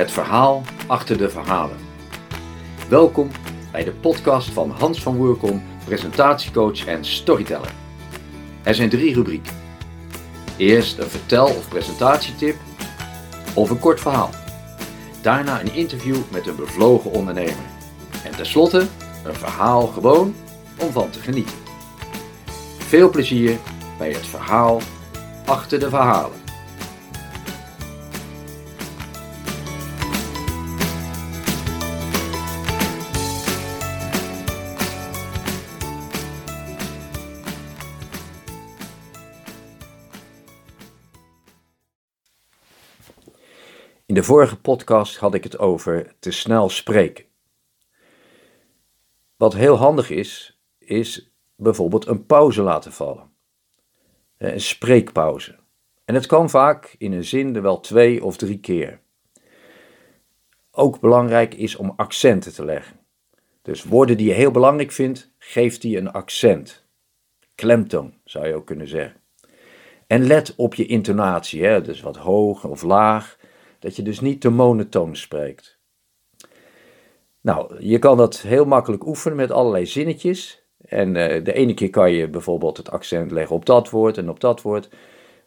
Het verhaal achter de verhalen. Welkom bij de podcast van Hans van Woerkom, presentatiecoach en storyteller. Er zijn drie rubrieken. Eerst een vertel- of presentatietip of een kort verhaal. Daarna een interview met een bevlogen ondernemer. En tenslotte een verhaal gewoon om van te genieten. Veel plezier bij het verhaal achter de verhalen. De vorige podcast had ik het over te snel spreken. Wat heel handig is, is bijvoorbeeld een pauze laten vallen. Een spreekpauze. En het kan vaak in een zin er wel twee of drie keer. Ook belangrijk is om accenten te leggen. Dus woorden die je heel belangrijk vindt, geef die een accent. Klemtoon zou je ook kunnen zeggen. En let op je intonatie, hè? dus wat hoog of laag, dat je dus niet te monotoon spreekt. Nou, je kan dat heel makkelijk oefenen met allerlei zinnetjes. En uh, de ene keer kan je bijvoorbeeld het accent leggen op dat woord en op dat woord.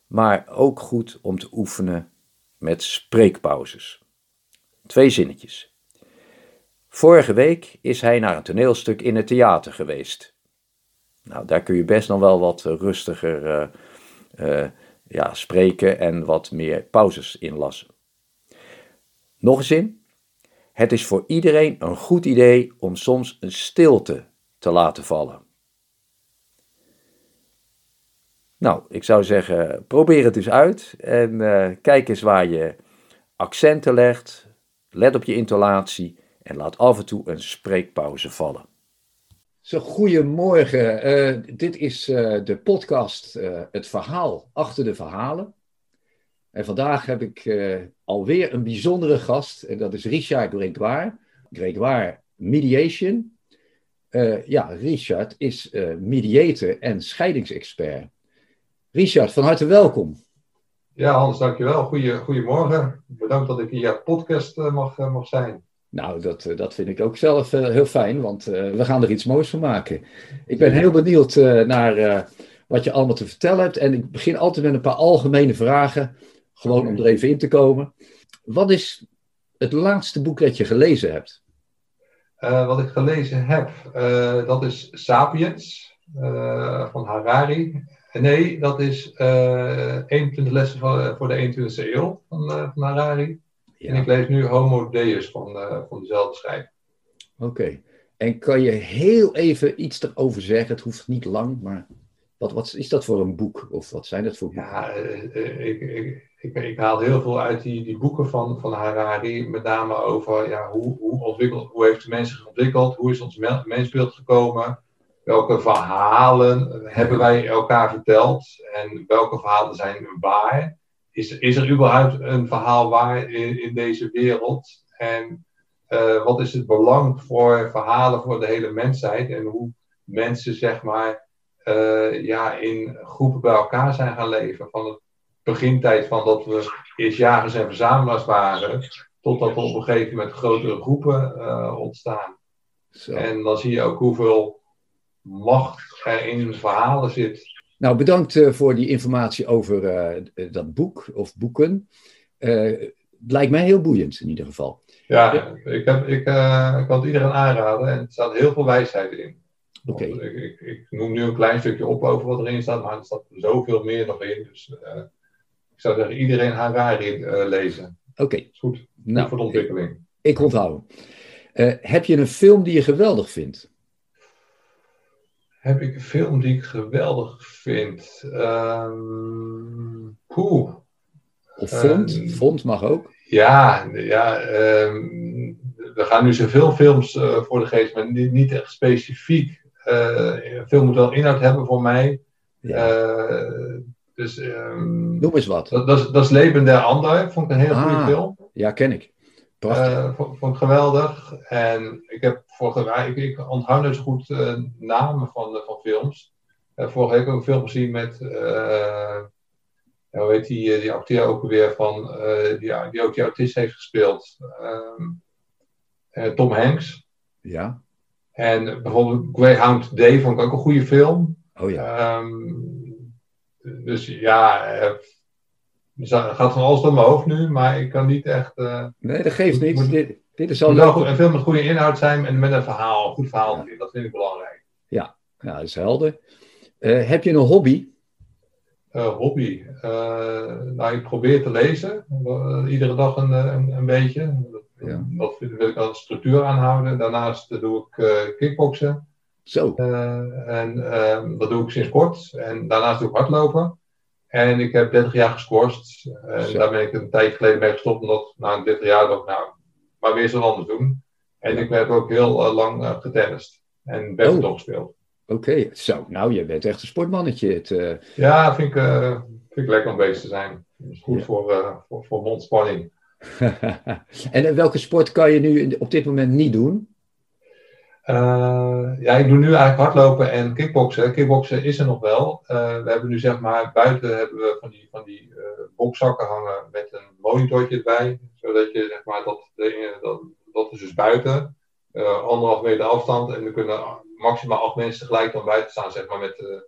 Maar ook goed om te oefenen met spreekpauzes. Twee zinnetjes. Vorige week is hij naar een toneelstuk in het theater geweest. Nou, daar kun je best nog wel wat rustiger uh, uh, ja, spreken en wat meer pauzes inlassen. Nog een zin. Het is voor iedereen een goed idee om soms een stilte te laten vallen. Nou, ik zou zeggen, probeer het eens uit en uh, kijk eens waar je accenten legt. Let op je intonatie en laat af en toe een spreekpauze vallen. Zo, goedemorgen. Uh, dit is uh, de podcast Het Verhaal achter de Verhalen. En vandaag heb ik uh, alweer een bijzondere gast. En dat is Richard Gregoire. Gregoire Mediation. Uh, ja, Richard is uh, mediator en scheidingsexpert. Richard, van harte welkom. Ja, Hans, dankjewel. Goeie, goedemorgen. Bedankt dat ik in jouw podcast mag, mag zijn. Nou, dat, dat vind ik ook zelf heel fijn, want we gaan er iets moois van maken. Ik ben heel benieuwd naar wat je allemaal te vertellen hebt. En ik begin altijd met een paar algemene vragen gewoon om er even in te komen. Wat is het laatste boek dat je gelezen hebt? Uh, wat ik gelezen heb, uh, dat is Sapiens uh, van Harari. Nee, dat is 21 lessen voor, voor de 21ste eeuw van, van Harari. Ja. En ik lees nu Homo Deus van, van dezelfde schrijver. Oké. Okay. En kan je heel even iets erover zeggen? Het hoeft niet lang, maar wat, wat is dat voor een boek? Of wat zijn dat voor boeken? Ja, ik, ik, ik, ik, haal heel veel uit die, die boeken van, van Harari, met name over ja, hoe, hoe, ontwikkeld, hoe heeft de mens zich ontwikkeld, hoe is ons mensbeeld gekomen, welke verhalen hebben wij elkaar verteld en welke verhalen zijn waar. Is, is er überhaupt een verhaal waar in, in deze wereld? En uh, wat is het belang voor verhalen voor de hele mensheid en hoe mensen zeg maar uh, ja, in groepen bij elkaar zijn gaan leven. Van het begintijd van dat we eerst jagers en verzamelaars waren, totdat er op een gegeven moment grotere groepen uh, ontstaan. Zo. En dan zie je ook hoeveel macht er in verhalen zit. Nou, bedankt uh, voor die informatie over uh, dat boek of boeken. het lijkt mij heel boeiend in ieder geval. Ja, ik, heb, ik, ik kan het iedereen aanraden en er staat heel veel wijsheid in. Okay. Ik, ik, ik, noem nu een klein stukje op over wat erin staat, maar er staat zoveel meer nog in. Dus ik zou zeggen, iedereen Harari uh, lezen. Oké. Okay. Goed, nou, voor de ontwikkeling. Ik, ik onthoud. Uh, heb je een film die je geweldig vindt? Heb ik een film die ik geweldig vind? Um, poeh. Of vond? Um, vond mag ook. Ja, ja um, we gaan nu zoveel films uh, voor de geest, maar niet, niet echt specifiek. Een film moet wel inhoud hebben voor mij. Ja. Dus, um, Noem eens wat. Dat, dat, is, dat is Leven der Ander. Vond ik een hele ah, goede film. Ja, ken ik. Uh, vond, vond, ik geweldig. En ik heb vorige week, ik, ik onthoud dus goed uh, namen van, van films. Vorige week ook een film gezien met ja, hoe heet die, die acteur ook weer van, die, die ook die autist heeft gespeeld. Ehm, Tom Hanks. Ja. En bijvoorbeeld Greyhound Day vond ik ook een goede film. Oh ja. Um, dus ja, het gaat van alles door mijn hoofd nu, maar ik kan niet echt. Uh, nee, dat geeft niet. dit, dit is al een film met goede inhoud zijn en met een verhaal, een goed verhaal. Dat vind ik belangrijk. Ja, ja dat is helder. Uh, heb je een hobby? Uh, hobby. nou, ik probeer te lezen. iedere dag een, een, een beetje. Ja. Dat wil ik als structuur aanhouden. Daarnaast doe ik kickboksen. Zo. en dat doe ik sinds kort. En daarnaast doe ik hardlopen. En ik heb 30 jaar gescorst. En daar ben ik een tijd geleden mee gestopt, omdat na een 30 jaar dacht nou, maar weer zo anders doen. En ik heb ook heel uh, lang uh, getennist en badminton oh. gespeeld. Oké, zo. Nou, je bent echt een sportmannetje. Het, uh... Ja, vind ik, vind ik lekker om bezig te zijn. Dat is goed voor, voor, voor mondspanning. en welke sport kan je nu op dit moment niet doen? Uh, ja, ik doe nu eigenlijk hardlopen en kickboksen. Kickboksen is er nog wel. Uh, we hebben nu zeg maar buiten hebben we van die, van die uh, bokzakken hangen met een monitortje erbij. Zodat je zeg maar dat, dat, dat is dus buiten. anderhalf meter afstand en er kunnen maximaal acht mensen tegelijk dan buiten staan, zeg maar, met,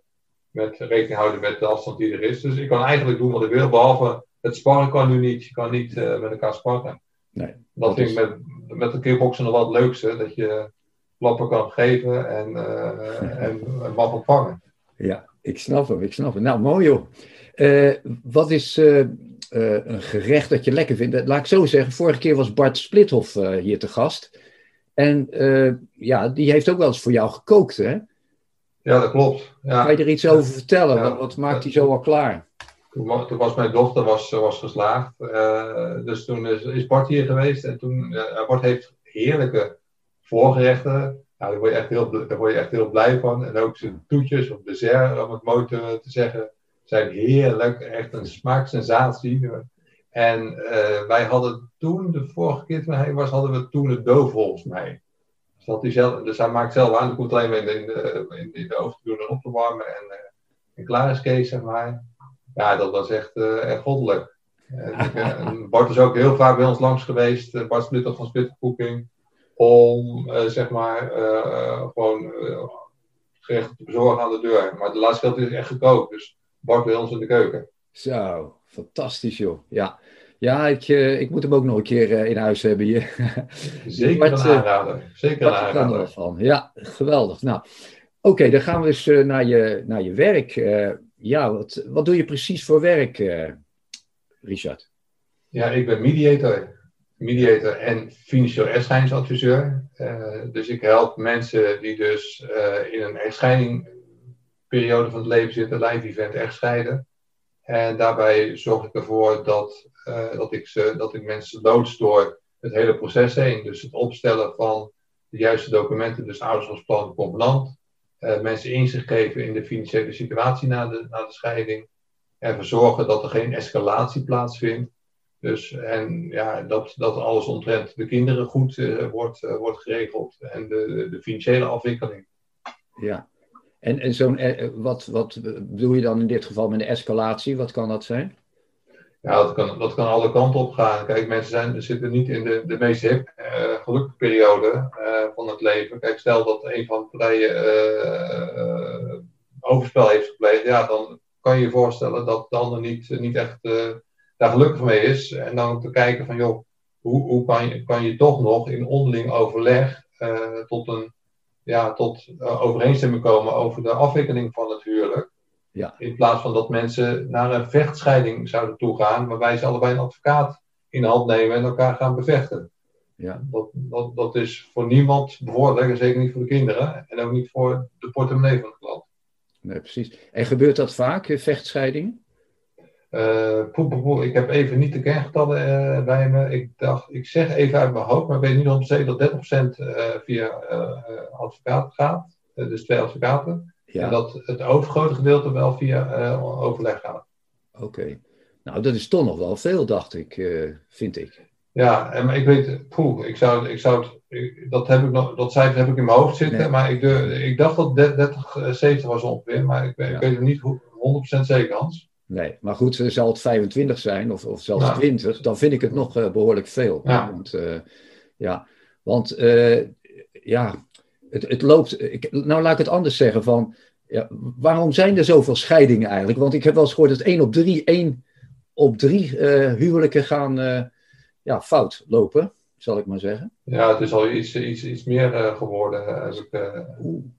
met rekening houden met de afstand die er is. Dus ik kan eigenlijk doen wat ik wil, behalve het sparren kan nu niet. Je kan niet met elkaar sparren. Nee, dat, vind ik met, met de kickboksen nog wel het leukste. Dat je klappen kan geven en, uh, en vangen. Ja, ik snap hem, ik snap hem. Nou, mooi joh. Uh, wat is uh, een gerecht dat je lekker vindt? Laat ik zo zeggen, vorige keer was Bart Splithoff hier te gast. En ja, die heeft ook wel eens voor jou gekookt, hè? Ja, dat klopt. Ja. Kan je er iets over vertellen? wat, wat, maakt hij zo al klaar? Toen, was mijn dochter was, was geslaagd. dus toen is, Bart hier geweest. En toen, Bart heeft heerlijke voorgerechten. Nou, daar, word je echt heel, daar word je echt heel blij van. En ook zijn toetjes of dessert, om het mooi te, zeggen, zijn heerlijk. Echt een smaaksensatie. En uh, wij hadden toen, de vorige keer toen hij was, hadden we toen het doof volgens mij. Dus, hij zelf, dus hij maakt zelf aan, de komt alleen maar in de, in de, oven te doen en op te warmen. En, en klaar is Kees, zeg maar. Ja, dat was echt, uh, echt goddelijk. En, Bart is ook heel vaak bij ons langs geweest. Bart Splitter van Splitter Cooking om zeg maar gewoon gerecht te bezorgen aan de deur. Maar de laatste keer is echt gekookt, dus Bart bij ons in de keuken. Zo, fantastisch joh. Ja, ja ik, ik moet hem ook nog een keer in huis hebben hier. Zeker Bart, een aanrader. Zeker een aanrader. Van. Ja, geweldig. Nou, oké, dan gaan we dus naar, je, naar je werk. Ja, wat, wat doe je precies voor werk, Richard? Ja, ik ben mediator mediator en financieel echtscheidingsadviseur. Uh, dus ik help mensen die dus uh, in een echtscheidingperiode van het leven zitten, live event echtscheiden. En daarbij zorg ik ervoor dat, dat, ik, dat ik mensen loodst door het hele proces heen. Dus het opstellen van de juiste documenten, dus ouderschapsplan, convenant. Mensen inzicht geven in de financiële situatie na de, na de scheiding. Ervoor zorgen dat er geen escalatie plaatsvindt. Dus, en ja, dat, dat alles omtrent de kinderen goed uh, wordt, uh, wordt geregeld en de, de financiële afwikkeling. Ja, en, en zo'n, eh, wat, wat bedoel je dan in dit geval met de escalatie? Wat kan dat zijn? Ja, dat kan, dat kan alle kanten op gaan. Kijk, mensen zijn, zitten niet in de, de meest hip, uh, gelukkige periode van het leven. Kijk, stel dat een van de partijen overspel heeft gepleegd, ja, dan kan je je voorstellen dat de ander niet, niet echt daar gelukkig mee is. En dan te kijken van, joh, hoe, hoe kan, je, kan je toch nog in onderling overleg tot een ja, tot overeenstemming komen over de afwikkeling van het huwelijk. Ja. In plaats van dat mensen naar een vechtscheiding zouden toegaan, waarbij ze allebei een advocaat in de hand nemen en elkaar gaan bevechten. Ja. Dat, dat, dat is voor niemand bevorderlijk, zeker niet voor de kinderen en ook niet voor de portemonnee van de klant. Nee, precies. En gebeurt dat vaak, vechtscheidingen? Uh, ik heb even niet de kerngetallen uh, bij me. Ik dacht, ik zeg even uit mijn hoofd, maar ik weet niet om zeker dat 30% uh, via advocaten gaat. dus twee advocaten. Ja. En dat het overgrote gedeelte wel via overleg gaat. Oké. Nou, dat is toch nog wel veel, dacht ik, vind ik. Ja, en, maar ik weet, poeh, ik zou, ik zou het, dat, heb ik nog, dat cijfer heb ik in mijn hoofd zitten, nee. maar ik, de, ik dacht dat 30, 70 was ongeveer, maar ik, ja. ik weet het niet 100% zeker, Hans. Nee, maar goed, zal het 25 zijn of, of zelfs 20, dan vind ik het nog behoorlijk veel. Ja. Want, ja, want ja, het, het loopt. Ik, nou, laat ik het anders zeggen. Van, ja, waarom zijn er zoveel scheidingen eigenlijk? Want ik heb wel eens gehoord dat 1 op 3, 1 op 3 uh, huwelijken gaan uh, ja, fout lopen, zal ik maar zeggen. Ja, het is al iets, iets, iets meer uh, geworden. Als ik,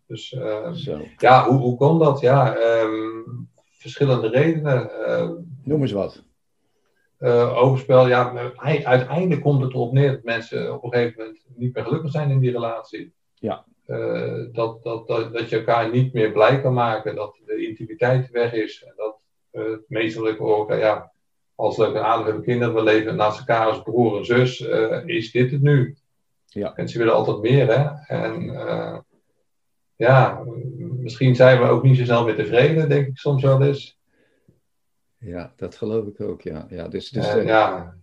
dus Zo. ja, hoe, hoe kon dat? Ja, um, verschillende redenen. Noem eens wat. overspel, ja, uiteindelijk komt het erop neer dat mensen op een gegeven moment niet meer gelukkig zijn in die relatie. Ja. Uh, dat, dat, dat, dat je elkaar niet meer blij kan maken, dat de intimiteit weg is. En dat uh, het meestal ook, ja, als leuke aardig hebben kinderen, we leven naast elkaar als broer en zus, uh, is dit het nu? Ja. En ze willen altijd meer, hè? En ja, misschien zijn we ook niet zo snel meer tevreden, denk ik soms wel eens. Ja, dat geloof ik ook, ja. ja, dus, dus ja,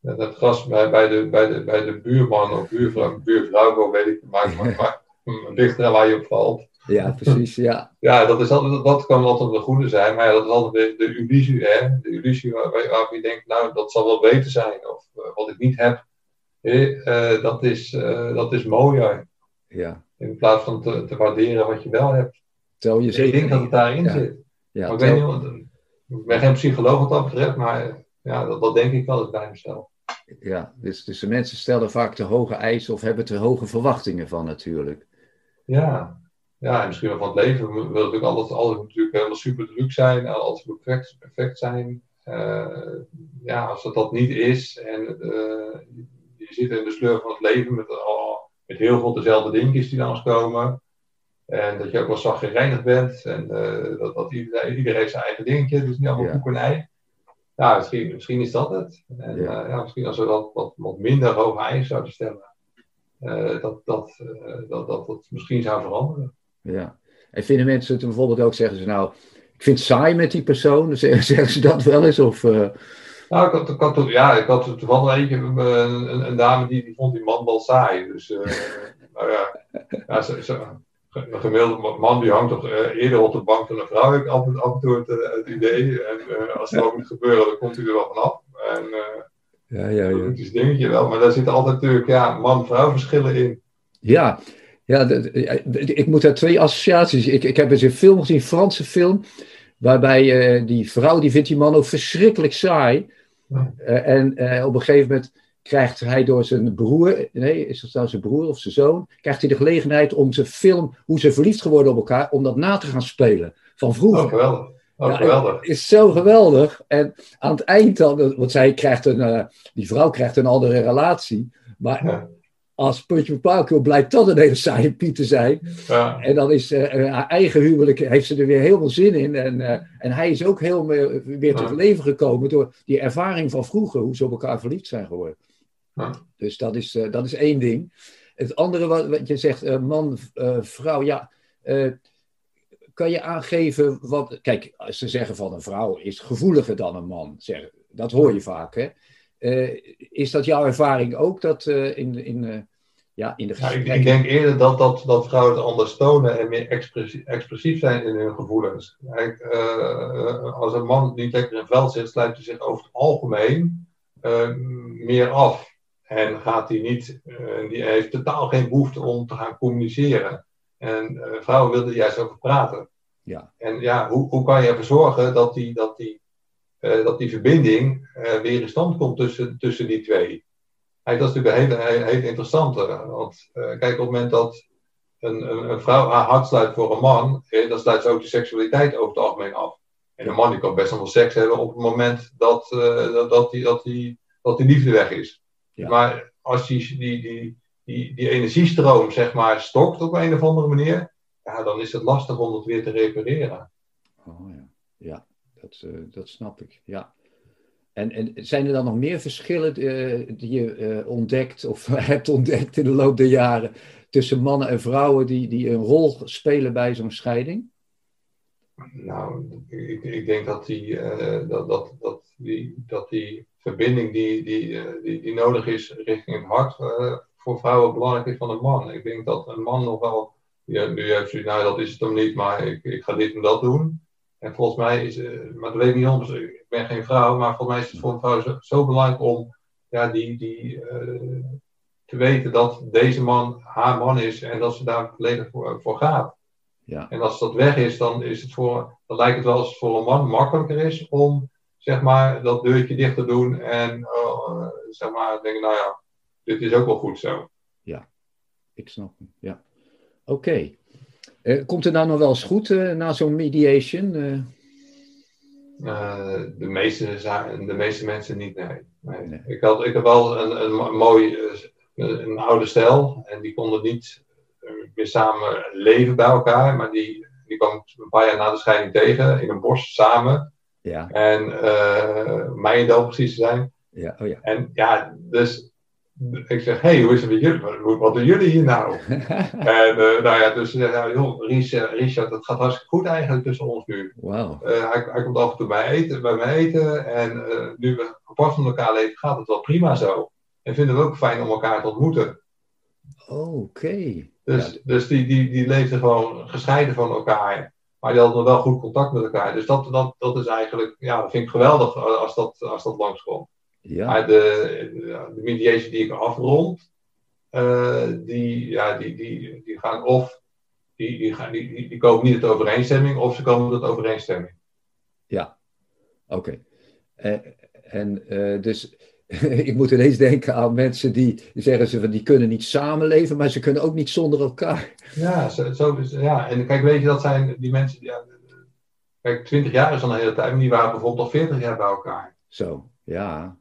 dat gras bij, bij, de, bij, de, bij de buurman of buurvrouw, buurvrouw weet ik, maar, maar, maar ligt er waar je op valt. Ja, precies, ja. ja, dat, is altijd, dat kan altijd een goede zijn, maar ja, dat is altijd de, de illusie, hè. De illusie waar, waar, je denkt, nou, dat zal wel beter zijn, of uh, wat ik niet heb, uh, dat, is, uh, dat is mooier. Ja. In plaats van te, te waarderen wat je wel hebt. Tel je. Ik denk dat het daarin ja. zit. Ja, maar ik, weet niet, ik ben geen psycholoog wat dat betreft, maar ja, dat, dat denk ik wel eens bij mezelf. Ja, dus, dus de mensen stellen vaak te hoge eisen of hebben te hoge verwachtingen van natuurlijk. Ja, ja en misschien wel van het leven. We willen natuurlijk altijd, altijd natuurlijk helemaal super druk zijn, altijd perfect, perfect zijn. Uh, ja, als dat dat niet is en uh, je zit in de sleur van het leven met, met heel veel dezelfde dingetjes die langskomen. En dat je ook wel zaggerijnig bent en eh, dat, dat iedereen, iedereen heeft zijn eigen dingetje, dus niet allemaal ja. koek en ei. Ja, misschien, misschien is dat het. En ja. ja misschien als we wat, wat, wat minder hoge eisen zouden stellen, dat, dat, uh, dat, dat dat misschien zou veranderen. Ja. En vinden mensen het bijvoorbeeld ook, zeggen ze nou, ik vind het saai met die persoon, zeggen ze dat wel eens? Of, uh... Nou, ik had, ik had, ja, ik had toevallig eentje, een, een, een, dame die, die vond die man wel saai. Dus, nou ja, ja ze, ze, een gemiddelde man die hangt toch eerder op de bank dan een vrouw. Ik altijd af en toe het, het idee. En als het ook moet gebeuren, dan komt hij er wel vanaf. En, ja, ja, ja. Dat is dingetje wel, maar daar zitten altijd natuurlijk ja, man-vrouw verschillen in. Ja, ja ik moet daar twee associaties. Ik, ik heb eens een film gezien, een Franse film, waarbij uh, die vrouw, die vindt die man ook verschrikkelijk saai. Ja. Uh, en uh, op een gegeven moment krijgt hij door zijn broer, nee, is dat nou zijn broer of zijn zoon, krijgt hij de gelegenheid om zijn film, hoe ze verliefd geworden op elkaar, om dat na te gaan spelen van vroeger. Oh, geweldig. Oh, geweldig. is zo geweldig. En aan het eind dan, want zij krijgt een, uh, die vrouw krijgt een andere relatie. Maar ja. als puntje paaltje blijkt dat een hele saaie piet te zijn. Ja. En dan is uh, haar eigen huwelijk, heeft ze er weer heel veel zin in. En, uh, en hij is ook heel meer, weer tot leven gekomen door die ervaring van vroeger, hoe ze op elkaar verliefd zijn geworden. Dus dat is, dat is één ding. Het andere wat, wat je zegt, man, vrouw, ja kan je aangeven wat. Kijk, als ze zeggen van een vrouw is gevoeliger dan een man, zeggen, dat hoor je vaak. Hè? Uh, is dat jouw ervaring ook dat uh, in, in, uh, ja, in de ja, ik, ik, denk eerder dat, dat, dat vrouwen het anders tonen en meer expressief, expressief zijn in hun gevoelens. Kijk, als een man niet lekker in het veld zit, sluit hij zich over het algemeen meer af. En gaat hij niet, die heeft totaal geen behoefte om te gaan communiceren. En vrouwen wilden juist over praten. Ja. En ja, hoe, hoe kan je ervoor zorgen dat die, dat die, uh, dat die verbinding uh, weer in stand komt tussen, tussen die twee? Dat is natuurlijk een hele, hele, interessante. Want kijk, op het moment dat een, een, een, vrouw haar hart sluit voor een man, dan sluit ze ook de seksualiteit over het algemeen af. En een man die kan best wel seks hebben op het moment dat, dat, dat, die, dat, die, dat die liefde weg is. Ja. Maar als die, die, die, die, die energiestroom zeg maar stokt op een of andere manier, ja, dan is het lastig om het weer te repareren. Oh ja, ja dat, uh, dat snap ik. Ja. En, en zijn er dan nog meer verschillen uh, die je uh, ontdekt of hebt ontdekt in de loop der jaren tussen mannen en vrouwen die, die een rol spelen bij zo'n scheiding? Nou, ik, ik denk dat die, dat, dat, dat, die, dat die verbinding die, die, die, die nodig is richting het hart voor vrouwen belangrijk is van een man. Ik denk dat een man nog wel, ja, nu heeft u, nou dat is het hem niet, maar ik, ik ga dit en dat doen. En volgens mij is, maar dat weet ik niet anders, ik ben geen vrouw, maar volgens mij is het voor een vrouw zo, zo belangrijk om ja, die, die, te weten dat deze man haar man is en dat ze daar volledig voor, voor gaat. Ja. En als dat weg is, dan, is het voor, dan lijkt het wel als het voor een man makkelijker is om zeg maar, dat deurtje dicht te doen en uh, zeg maar, denken, nou ja, dit is ook wel goed zo. Ja, ik snap hem. Ja. Oké. Uh, komt het nou nog wel eens goed uh, na zo'n mediation? de, meeste, de meeste mensen niet, nee. nee. Ik, had, ik heb wel een, een mooi, een oude stijl en die konden niet meer samen leven bij elkaar, maar die, die kwam een paar jaar na de scheiding tegen in een bos samen. Ja. En uh, Meijendel precies te zijn. Ja, oh ja. En ja, dus ik zeg, hé, hey, hoe is het met jullie? Wat, doen jullie hier nou? en uh, nou ja, dus ze zeggen, joh, Richard, Richard, het gaat hartstikke goed eigenlijk tussen ons nu. Wow. Uh, hij, hij, komt af en toe bij, eten, bij mij eten. En uh, nu we apart van elkaar leven, gaat het wel prima zo. En vinden we ook fijn om elkaar te ontmoeten. Oké. Dus, dus die, die, die leefden gewoon gescheiden van elkaar. Maar die hadden wel goed contact met elkaar. Dus dat, dat, dat is eigenlijk, ja, dat vind ik geweldig als dat, als dat langskomt. Ja. Maar de, de mediation die ik afrond, uh, die, ja, die, die, die gaan of, die, die, gaan, die, die komen niet tot overeenstemming, of ze komen tot overeenstemming. Ja, oké. Okay. Uh, en uh, dus ik moet ineens denken aan mensen die zeggen ze van die kunnen niet samenleven, maar ze kunnen ook niet zonder elkaar. Ja, zo, zo ja. en kijk, weet je, dat zijn die mensen, ja, kijk, 20 jaar is al een hele tijd, maar die waren bijvoorbeeld al 40 jaar bij elkaar. Zo, ja.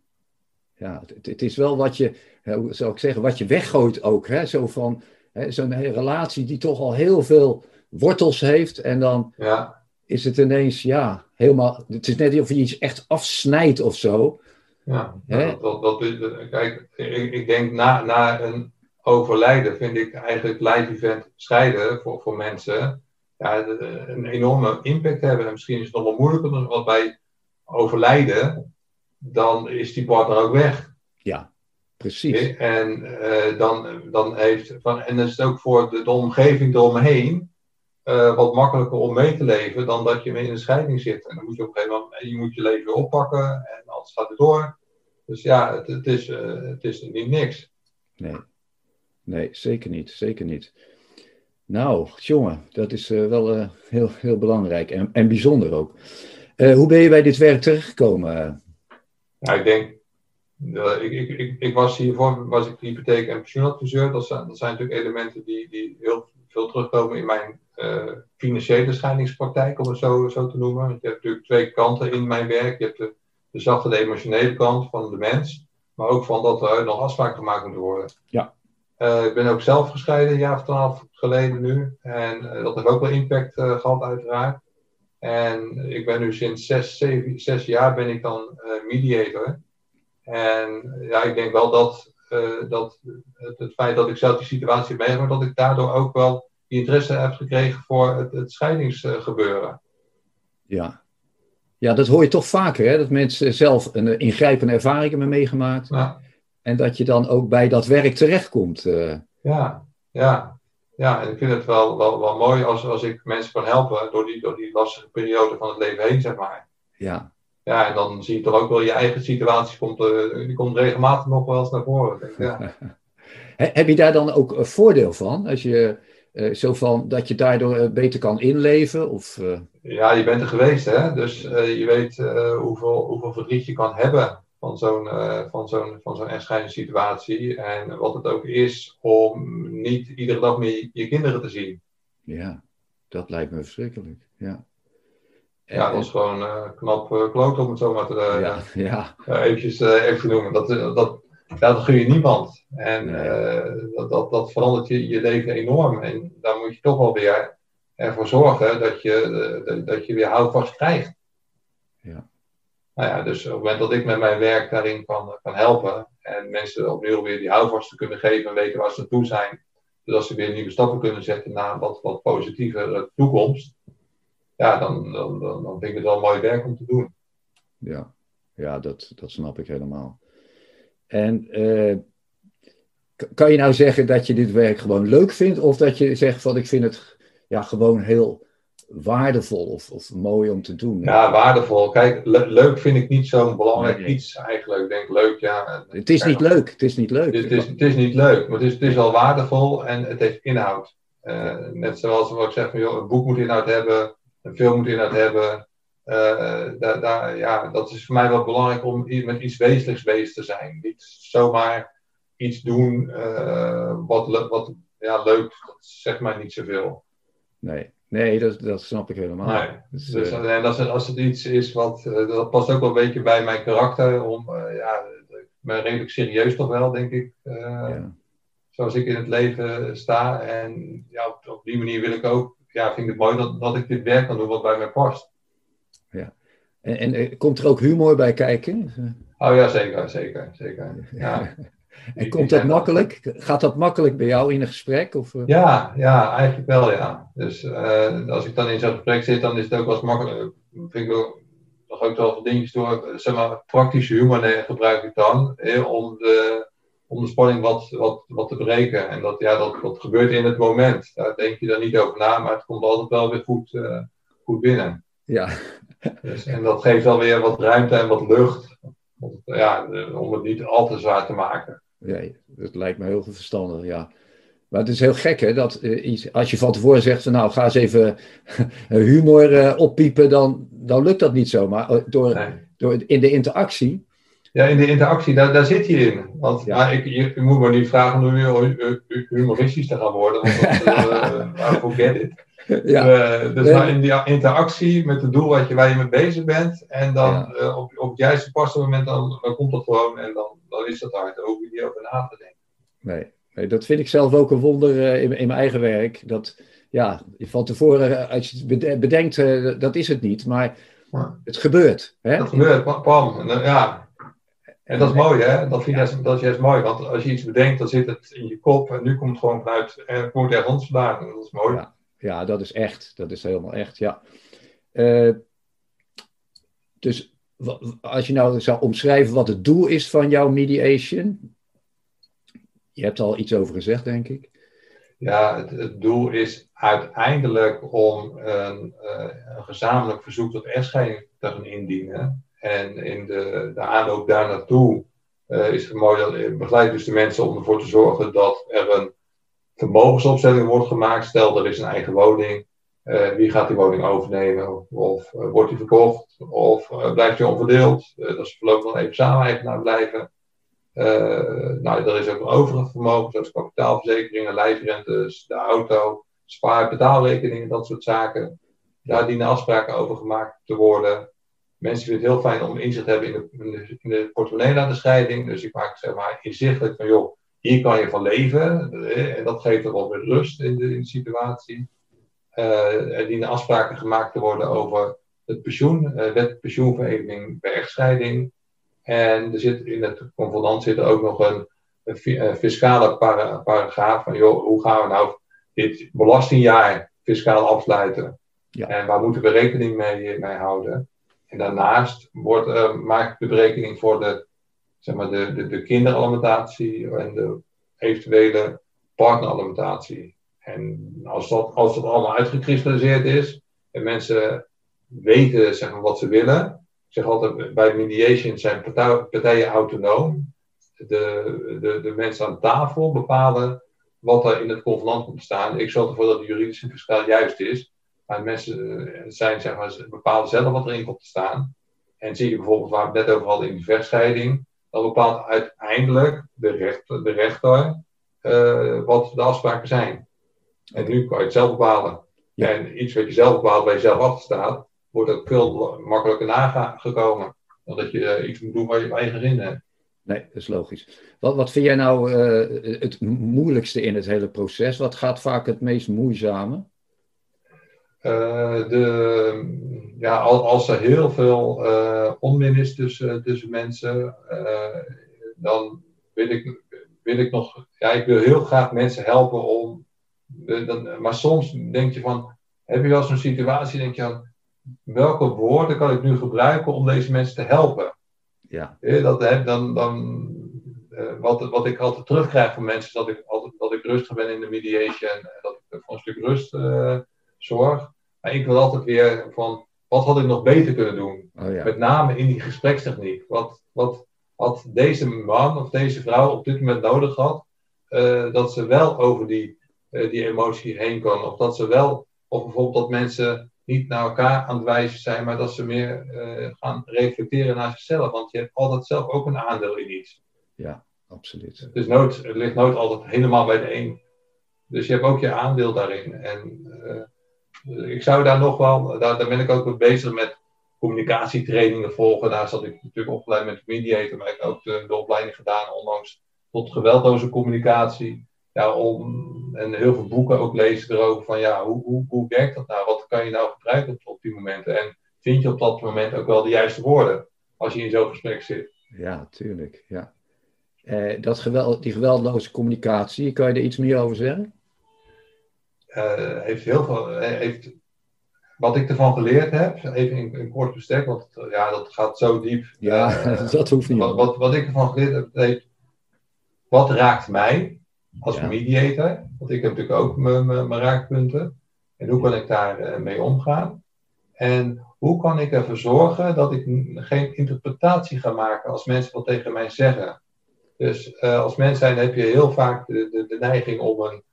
Ja, het, het is wel wat je, hoe zou ik zeggen, wat je weggooit ook, hè? Zo van, zo'n relatie die toch al heel veel wortels heeft en dan ja. is het ineens, ja, helemaal, het is net of je iets echt afsnijdt of zo. Ja, dat, dat, dat, kijk, ik, ik denk na, na een overlijden vind ik eigenlijk live event scheiden voor, voor mensen ja, een enorme impact hebben. En misschien is het nog wel moeilijker, want bij overlijden, dan is die partner ook weg. Ja, precies. En uh, dan, dan heeft, van, en dan is het ook voor de, de omgeving eromheen uh, wat makkelijker om mee te leven dan dat je in een scheiding zit. En dan moet je op een gegeven moment je, moet je leven weer oppakken en alles gaat het door. Dus ja, het, het is, uh, het is niet niks. Nee. nee, zeker niet. Zeker niet. Nou, jongen, dat is uh, wel heel, heel belangrijk en, en bijzonder ook. hoe ben je bij dit werk terechtgekomen? Nou, ik denk, ik, ik, ik, ik, was hiervoor was ik hypotheek- en pensioenadviseur. Dat zijn, dat zijn natuurlijk elementen die, die heel veel terugkomen in mijn financiële scheidingspraktijk, om het zo, zo te noemen. Want je hebt natuurlijk twee kanten in mijn werk. Je hebt de de zachte de emotionele kant van de mens, maar ook van dat er nog afspraken gemaakt moeten worden. Ja. Uh, ik ben ook zelf gescheiden, een jaar of twaalf geleden nu. En uh, dat heeft ook wel impact gehad, uiteraard. En ik ben nu sinds zes, zeven, zes jaar ben ik dan mediator. En ja, ik denk wel dat, dat het, het, feit dat ik zelf die situatie heb meegemaakt, dat ik daardoor ook wel die interesse heb gekregen voor het, het scheidingsgebeuren. Ja, ja, dat hoor je toch vaker, hè? dat mensen zelf een ingrijpende ervaring hebben meegemaakt. Ja. En dat je dan ook bij dat werk terechtkomt. Uh. Ja, ja. Ja, en ik vind het wel, wel, wel mooi als, als ik mensen kan helpen door die, door die lastige periode van het leven heen, zeg maar. Ja. Ja, en dan zie je toch ook wel je eigen situatie, komt, uh, die komt regelmatig nog wel eens naar voren. Denk ik, ja. Heb je daar dan ook een voordeel van? Als je uh, zo van dat je daardoor beter kan inleven? Of, ja, je bent er geweest, hè? Dus je weet hoeveel, hoeveel verdriet je kan hebben van zo'n uh, van zo'n van zo'n echtscheidingssituatie. En wat het ook is om niet iedere dag meer je kinderen te zien. Ja, dat lijkt me verschrikkelijk. Ja, en, ja dat is gewoon knap kloot om het zo maar te ja, ja. eventjes even noemen. Dat, dat, dat gun je niemand. En nee. dat, dat, dat verandert je, je leven enorm. En daar moet je toch wel weer ervoor zorgen dat je, eh, dat je weer houvast krijgt. Ja. Nou ja, dus op het moment dat ik met mijn werk daarin kan, kan helpen en mensen opnieuw weer die houvast te kunnen geven en weten waar ze naartoe zijn, zodat ze weer nieuwe stappen kunnen zetten naar wat, wat positievere toekomst, ja, dan, dan, dan, vind ik het wel mooi werk om te doen. Ja, ja dat, dat snap ik helemaal. En uh, kan je nou zeggen dat je dit werk gewoon leuk vindt, of dat je zegt van ik vind het ja, gewoon heel waardevol of, of mooi om te doen? Ja, waardevol. Kijk, leuk vind ik niet zo'n belangrijk iets eigenlijk. Ik denk leuk, ja. Het is niet leuk. Het is niet leuk. Het is, het is niet leuk, maar het is, het is wel waardevol en het heeft inhoud. Uh, net zoals wat ik zeg, van, joh, een boek moet inhoud hebben, een film moet inhoud hebben. Uh, daar, daar, ja, dat is voor mij wel belangrijk om met iets wezenlijks bezig te zijn. Niet zomaar iets doen uh, wat, wat ja, leuk, dat zegt mij niet zoveel. Nee, nee dat, dat snap ik helemaal. Nee. Dus, dus uh, als, het, als het iets is wat, dat past ook wel een beetje bij mijn karakter, om, ja, ik ben redelijk serieus toch wel, denk ik. Ja zoals ik in het leven sta. En ja, op, op, die manier wil ik ook, ja, vind ik het mooi dat, dat ik dit werk kan doen wat bij mij past. Ja. En, en eh, komt er ook humor bij kijken? Oh ja, zeker, zeker, zeker. Ja. en komt dat makkelijk? Gaat dat makkelijk bij jou in een gesprek? Of? Eh? Ja, ja, eigenlijk wel, ja. Dus uh, als ik dan in zo'n gesprek zit, dan is het ook wel eens makkelijk. Vind ik wel, nog ook wel dingetjes door, zeg maar, praktische humor gebruik ik dan, om de om de spanning wat, wat, wat te breken. En dat, ja, dat, dat gebeurt in het moment. Daar denk je dan niet over na, maar het komt altijd wel weer goed, uh, goed binnen. Ja. Dus, en dat geeft dan weer wat ruimte en wat lucht. Ja, om het niet al te zwaar te maken. Nee, dat lijkt me heel verstandig, ja. Maar het is heel gek, hè, dat uh, als je van tevoren zegt van nou, ga eens even humor uh, oppiepen, dan, dan lukt dat niet zo. Maar door, nee. door in de interactie ja, in de interactie, daar, daar zit je in. Want ja. ik, je, je, moet me niet vragen om humoristisch te gaan worden, want uh, forget it. Ja. Uh, dus maar in die interactie met het doel wat je, waar je mee bezig bent, en dan ja. uh, op, op het juiste paste moment, dan, dan komt dat gewoon en dan, dan is dat hard. Ook niet over na te denken. Nee. nee, dat vind ik zelf ook een wonder uh, in, in mijn eigen werk. Dat ja, van tevoren, als je het bedenkt, dat is het niet, maar het gebeurt. Hè? Dat gebeurt, pam. Ja, en dat is mooi, hè? Dat, vind ik, dat is juist mooi, want als je iets bedenkt, dan zit het in je kop en nu komt het gewoon vanuit, en het komt ergens vandaan. Dat is mooi. Ja, ja, dat is echt. Dat is helemaal echt, ja. Uh, dus als je nou zou omschrijven wat het doel is van jouw mediation, je hebt er al iets over gezegd, denk ik. Ja, het, doel is uiteindelijk om een, uh, een gezamenlijk verzoek tot echtscheiding te gaan indienen. En in de, de aanloop daar naartoe uh, is het mooi dat begeleid dus de mensen om ervoor te zorgen dat er een vermogensopstelling wordt gemaakt. Stel, er is een eigen woning. Uh, wie gaat die woning overnemen? Of uh, wordt die verkocht? Of blijft die onverdeeld? dat ze voorlopig nog even samen eigenaar blijven. nou, er is ook een overig vermogen, zoals kapitaalverzekeringen, lijfrentes, de auto, spaar- betaalrekeningen, dat soort zaken. Daar dienen afspraken over gemaakt te worden. Mensen vinden het heel fijn om inzicht te hebben in de, in de, portemonnee na de scheiding. Dus ik maak zeg maar inzichtelijk van, joh, hier kan je van leven. En dat geeft er wel weer rust in de, in de situatie. Uh, er dienen afspraken gemaakt te worden over het pensioen, uh, wet pensioenvereniging bij echtscheiding. En er zit in het convenant zit er ook nog een, een fiscale para, paragraaf van, joh, hoe gaan we nou dit belastingjaar fiscaal afsluiten? Ja. En waar moeten we rekening mee, mee houden? En daarnaast wordt, uh, maak ik de berekening voor de, zeg maar de, de, de kinderalimentatie en de eventuele partneralimentatie. En als dat, als dat allemaal uitgekristalliseerd is en mensen weten zeg maar, wat ze willen. Ik zeg altijd, bij mediation zijn partijen autonoom. De, de, de mensen aan tafel bepalen wat er in het convenant te staan. Ik zorg ervoor dat de juridische fiscaal juist is. Maar mensen eh, zijn, zeg maar, bepalen zelf wat erin komt te staan. En zie je bijvoorbeeld waar we het net over hadden in de vechtscheiding, dan bepaalt uiteindelijk de rechter, de rechter uh, wat de afspraken zijn. En nu kan je het zelf bepalen. En iets wat je zelf bepaalt, waar je zelf achter staat, wordt ook veel makkelijker nagekomen. Dan dat je uh, iets moet doen waar je eigen zin hebt. Nee, dat is logisch. Wat, wat vind jij nou uh, het moeilijkste in het hele proces? Wat gaat vaak het meest moeizame? Uh, de, ja, als er heel veel uh, onmin is tussen, tussen mensen, uh, dan wil ik, wil ik nog, ja, ik wil heel graag mensen helpen om, dan, maar soms denk je van, heb je wel zo'n situatie, denk je van, welke woorden kan ik nu gebruiken om deze mensen te helpen? Ja. Dat, dan, dan, wat, wat ik altijd terugkrijg van mensen, is dat ik, altijd, dat ik rustig ben in de mediation, dat ik voor een stuk rust zorg. Maar ik wil altijd weer van, wat had ik nog beter kunnen doen? Oh ja. Met name in die gesprekstechniek. Wat, wat had deze man of deze vrouw op dit moment nodig gehad? eh, dat ze wel over die, eh, die emotie heen kan. Of dat ze wel, of bijvoorbeeld dat mensen niet naar elkaar aan het wijzen zijn, maar dat ze meer eh, gaan reflecteren naar zichzelf. Want je hebt altijd zelf ook een aandeel in iets. Ja, absoluut. Het, is nooit, het ligt nooit altijd helemaal bij de een. Dus je hebt ook je aandeel daarin. En ik zou daar nog wel, daar, daar ben ik ook bezig met communicatietrainingen volgen. Daar zat ik natuurlijk opgeleid met mediator, maar ik heb ook de, de opleiding gedaan onlangs tot geweldloze communicatie. Ja, om, en heel veel boeken ook lezen erover van ja, hoe, hoe, hoe werkt dat nou? Wat kan je nou gebruiken op, op die momenten? En vind je op dat moment ook wel de juiste woorden als je in zo'n gesprek zit? Ja, tuurlijk. Ja. Eh, dat geweld, die geweldloze communicatie, kan je er iets meer over zeggen? Uh, heeft heel veel, heeft, wat ik ervan geleerd heb, even in, in kort bestek, want ja, dat gaat zo diep. Ja, uh, dat hoeft niet. Wat, wat, wat, ik ervan geleerd heb, heeft, wat raakt mij als ja. mediator? Want ik heb natuurlijk ook mijn raakpunten. En hoe kan ik daar mee omgaan? En hoe kan ik ervoor zorgen dat ik geen interpretatie ga maken als mensen wat tegen mij zeggen? Dus uh, als mens zijn heb je heel vaak de, de, de neiging om een,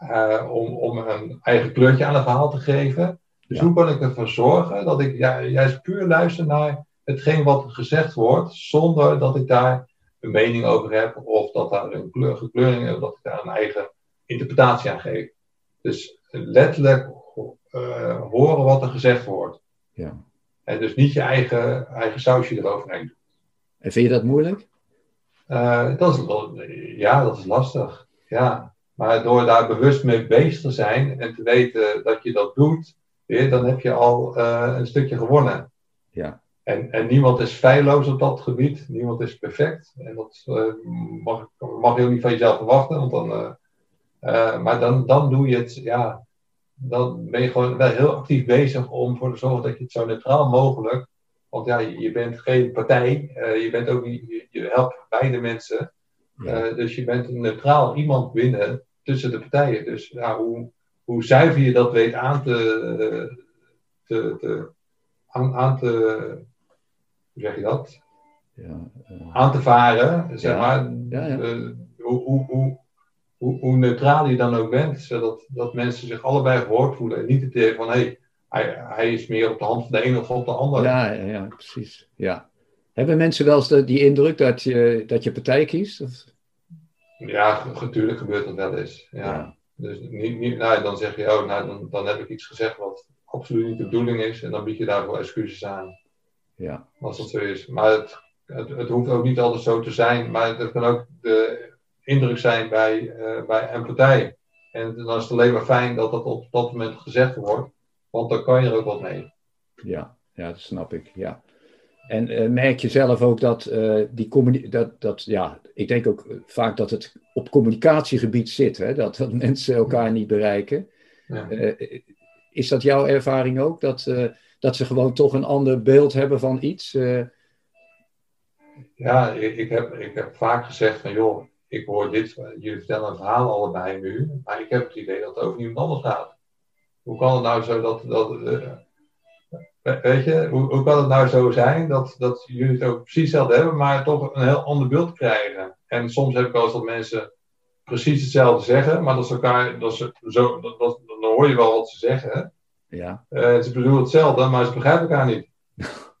uh, om, om een eigen kleurtje aan een verhaal te geven. Dus ja. hoe kan ik ervoor zorgen dat ik ja, juist puur luister naar hetgeen wat gezegd wordt, zonder dat ik daar een mening over heb of dat daar een kleur, gekleuring of dat ik daar een eigen interpretatie aan geef. Dus letterlijk uh, horen wat er gezegd wordt. Ja. En dus niet je eigen, eigen sausje eroverheen doen. En vind je dat moeilijk? Uh, dat is, ja, dat is lastig. Ja. Maar door daar bewust mee bezig te zijn en te weten dat je dat doet, dan heb je al uh, een stukje gewonnen. Ja. En, en niemand is feilloos op dat gebied, niemand is perfect. En dat uh, mag, mag je ook niet van jezelf verwachten, want dan, maar dan, dan doe je het, ja, dan ben je gewoon wel heel actief bezig om voor te zorgen dat je het zo neutraal mogelijk want ja, je bent geen partij, je, bent ook niet, je, je helpt beide mensen. Uh. Dus je bent een neutraal iemand binnen tussen de partijen. Dus ja, hoe, hoe zuiver je dat weet aan te, te, te aan, aan, te, hoe zeg je dat? Ja, uh, aan te varen, zeg ja. maar. Ja, hoe, hoe, hoe, hoe, hoe neutraal je dan ook bent, zodat dat mensen zich allebei gehoord voelen. En niet het idee van, hé, hey, hij, hij, is meer op de hand van de een of op de ander. Ja, ja, ja precies. Ja. Hebben mensen wel eens de, die indruk dat je, dat je partij kiest? Of? Ja, natuurlijk gebeurt dat wel eens. Ja. ja. Dus niet, niet, nou, dan zeg je, oh, nou, dan, dan heb ik iets gezegd wat absoluut niet de bedoeling is. En dan bied je daarvoor excuses aan. Ja. Als dat zo is. Maar het, het, het hoeft ook niet altijd zo te zijn. Maar het kan ook de indruk zijn bij, uh, bij een partij. En dan is het alleen maar fijn dat dat op dat moment gezegd wordt. Want dan kan je er ook wat mee. Ja, ja dat snap ik. Ja. En uh, merk je zelf ook dat uh, die dat, dat, ja, ik denk ook vaak dat het op communicatiegebied zit, hè? Dat, dat mensen elkaar niet bereiken. Ja. Uh, is dat jouw ervaring ook? Dat, dat ze gewoon toch een ander beeld hebben van iets? Ja, ik, ik, heb, ik heb vaak gezegd van joh, ik hoor dit, jullie vertellen een verhaal allebei nu, maar ik heb het idee dat het over iemand anders gaat. Hoe kan het nou zo dat. dat weet je, hoe, hoe, kan het nou zo zijn dat, dat jullie het ook precies hetzelfde hebben, maar toch een heel ander beeld krijgen? En soms heb ik wel eens dat mensen precies hetzelfde zeggen, maar dat ze elkaar. Dat ze zo, dat, dat, dan hoor je wel wat ze zeggen. Ja. Uh, ze bedoelen hetzelfde, maar ze begrijpen elkaar niet.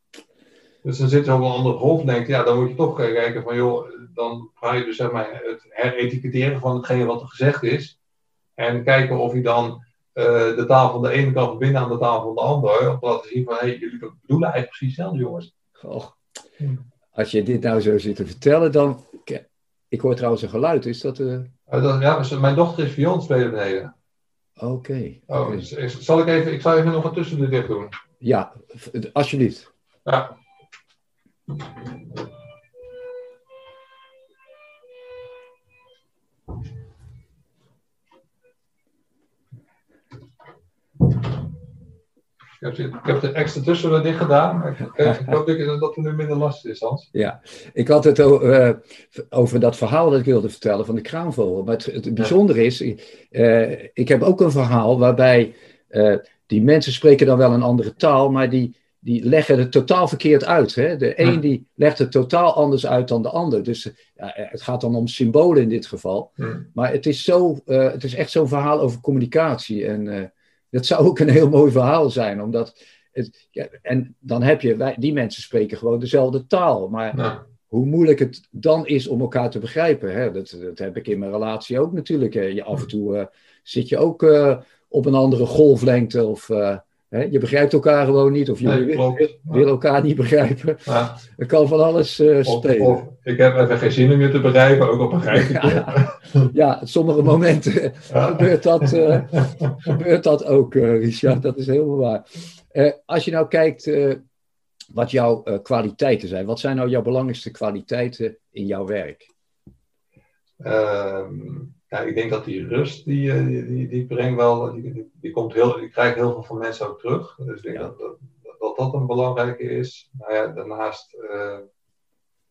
dus dan zit ze op een andere golf en denkt, ja, dan moet je toch kijken van, joh, dan ga je dus zeg maar het heretiketteren van hetgene wat er gezegd is. En kijken of je dan uh, de taal van de ene kan verbinden aan de taal van de ander. Om te laten zien van, hé, hey, jullie bedoelen eigenlijk precies hetzelfde, jongens. Goh. Als je dit nou zo zit te vertellen, dan... Ik hoor trouwens een geluid, is dat... Uh... Uh, dat ja, mijn dochter is viool spelen beneden. Oké. Okay. Oh, okay. dus, zal ik even... Ik zal even nog een tussendeur dicht doen. Ja, alsjeblieft. Ja. Ik heb, ik heb de extra tussen dicht gedaan. Maar ik, ik hoop dat het nu minder lastig is, Hans. Ja, ik had het uh, over dat verhaal dat ik wilde vertellen van de kraanvogel. Maar het, het bijzondere is, uh, ik heb ook een verhaal waarbij uh, die mensen spreken dan wel een andere taal, maar die, die leggen het totaal verkeerd uit. Hè? De een die legt het totaal anders uit dan de ander. Dus ja, het gaat dan om symbolen in dit geval. Maar het is, zo, het is echt zo'n verhaal over communicatie. En dat zou ook een heel mooi verhaal zijn, omdat. Het, ja, en dan heb je, wij, die mensen spreken gewoon dezelfde taal. Maar hoe moeilijk het dan is om elkaar te begrijpen, hè? Dat, dat heb ik in mijn relatie ook natuurlijk. Hè? Je, af en toe uh, zit je ook op een andere golflengte of je begrijpt elkaar gewoon niet, of jullie nee, willen elkaar niet begrijpen. Ja. Er kan van alles uh, spelen. Of, ik heb even geen zin om je te begrijpen, ook op een ja, ja, sommige momenten gebeurt, dat, uh, gebeurt dat ook, uh, Richard. Dat is helemaal waar. als je nou kijkt wat jouw kwaliteiten zijn, wat zijn nou jouw belangrijkste kwaliteiten in jouw werk? Um, ja, ik denk dat die rust, die, eh, die, die, die brengt wel, die, die, komt heel, die krijg heel veel van mensen ook terug. Dus ik denk dat, dat, dat, dat een belangrijke is. Nou ja, daarnaast uh,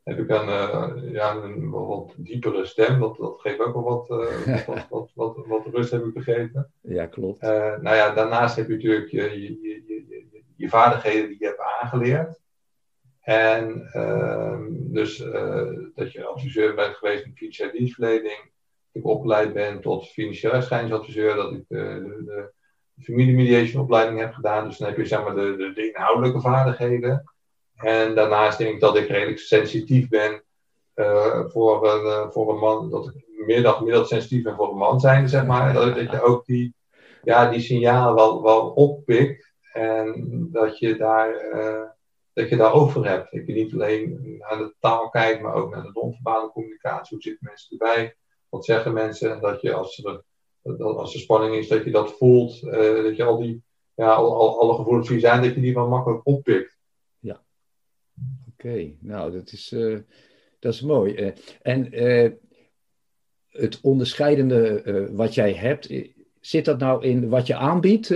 heb ik een, uh, ja, een wat diepere stem. Dat, dat geeft ook wel wat, uh, wat, wat, wat, wat, rust, heb ik begrepen. Ja, klopt. nou ja, daarnaast heb je natuurlijk je, je, je, je, je vaardigheden die je hebt aangeleerd. En ehm, dus dat je adviseur bent geweest in financiële dienstverlening ik opgeleid ben tot financieel rechtscheidingsadviseur, dat ik de, de, de opleiding heb gedaan. Dus dan heb je zeg maar de, de, de, inhoudelijke vaardigheden. En daarnaast denk ik dat ik redelijk sensitief ben uh, voor, een, uh, voor een man, dat ik meer gemiddeld sensitief ben voor een man zijn, zeg maar. Dat, dat je ook die, ja, die signalen wel, wel oppikt en dat je daar... Uh, dat je daar over hebt. Dat je niet alleen naar de taal kijkt, maar ook naar de non-verbale communicatie. Hoe zitten mensen erbij? Wat zeggen mensen. En dat je als er, als er spanning is, dat je dat voelt. Uh, dat je al die, ja, al, al, alle gevoelens die zijn, dat je die wel makkelijk oppikt. Ja. Oké, nou dat is, uh, dat is mooi. Uh, en het onderscheidende wat jij hebt, zit dat nou in wat je aanbiedt?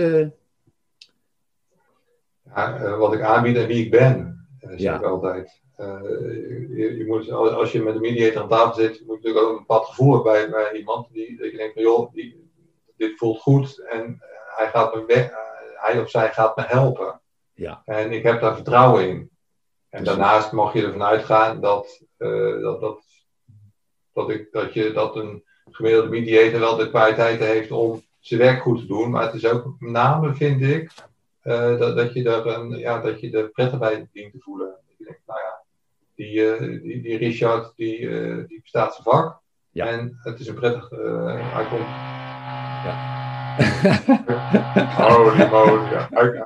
Ja, wat ik aanbied en wie ik ben, zeg ja. ik altijd. Je, je, moet, als je met een mediator aan tafel zit, moet je natuurlijk ook een bepaald gevoel hebben bij, bij iemand. Die, dat je denkt van joh, die, dit voelt goed en hij, gaat me weg, hij of zij gaat me helpen. Ja. En ik heb daar vertrouwen in. En daarnaast mag je ervan uitgaan dat, uh, dat, dat, dat, ik, dat, je, dat een gemiddelde mediator wel de kwaliteiten heeft om zijn werk goed te doen. Maar het is ook met name, vind ik, uh, dat, dat, je er een, ja, dat je er prettig bij dient te voelen. Dat je denkt, nou ja, die, uh, die, die, Richard, die, uh, die bestaat zijn vak. Ja. En het is een prettig... Uh, hij komt... Ja. Holy moly, ja. Hij,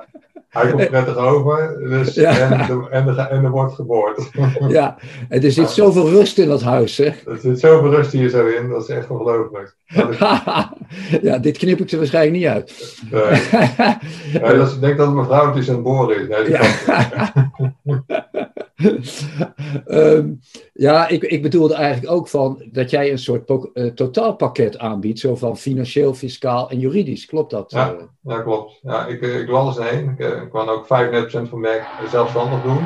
hij komt prettig over dus, ja. en, en, er, en er wordt geboord. ja, en er zit zoveel rust in dat huis, hè? Er zit zoveel rust hier zo in, dat is echt ongelooflijk. ja, dit knip ik er waarschijnlijk niet uit. Nee. ja, dat is, ik denk dat mijn vrouw het is aan het boren is. Nee, um, ja, ik, ik bedoelde eigenlijk ook van dat jij een soort uh, totaalpakket aanbiedt, zo van financieel, fiscaal en juridisch. Klopt dat? Ja, uh? ja klopt. Ja, ik, eh, ik las er heen. Ik, ik kan ook 35% van mijn werk zelfstandig doen.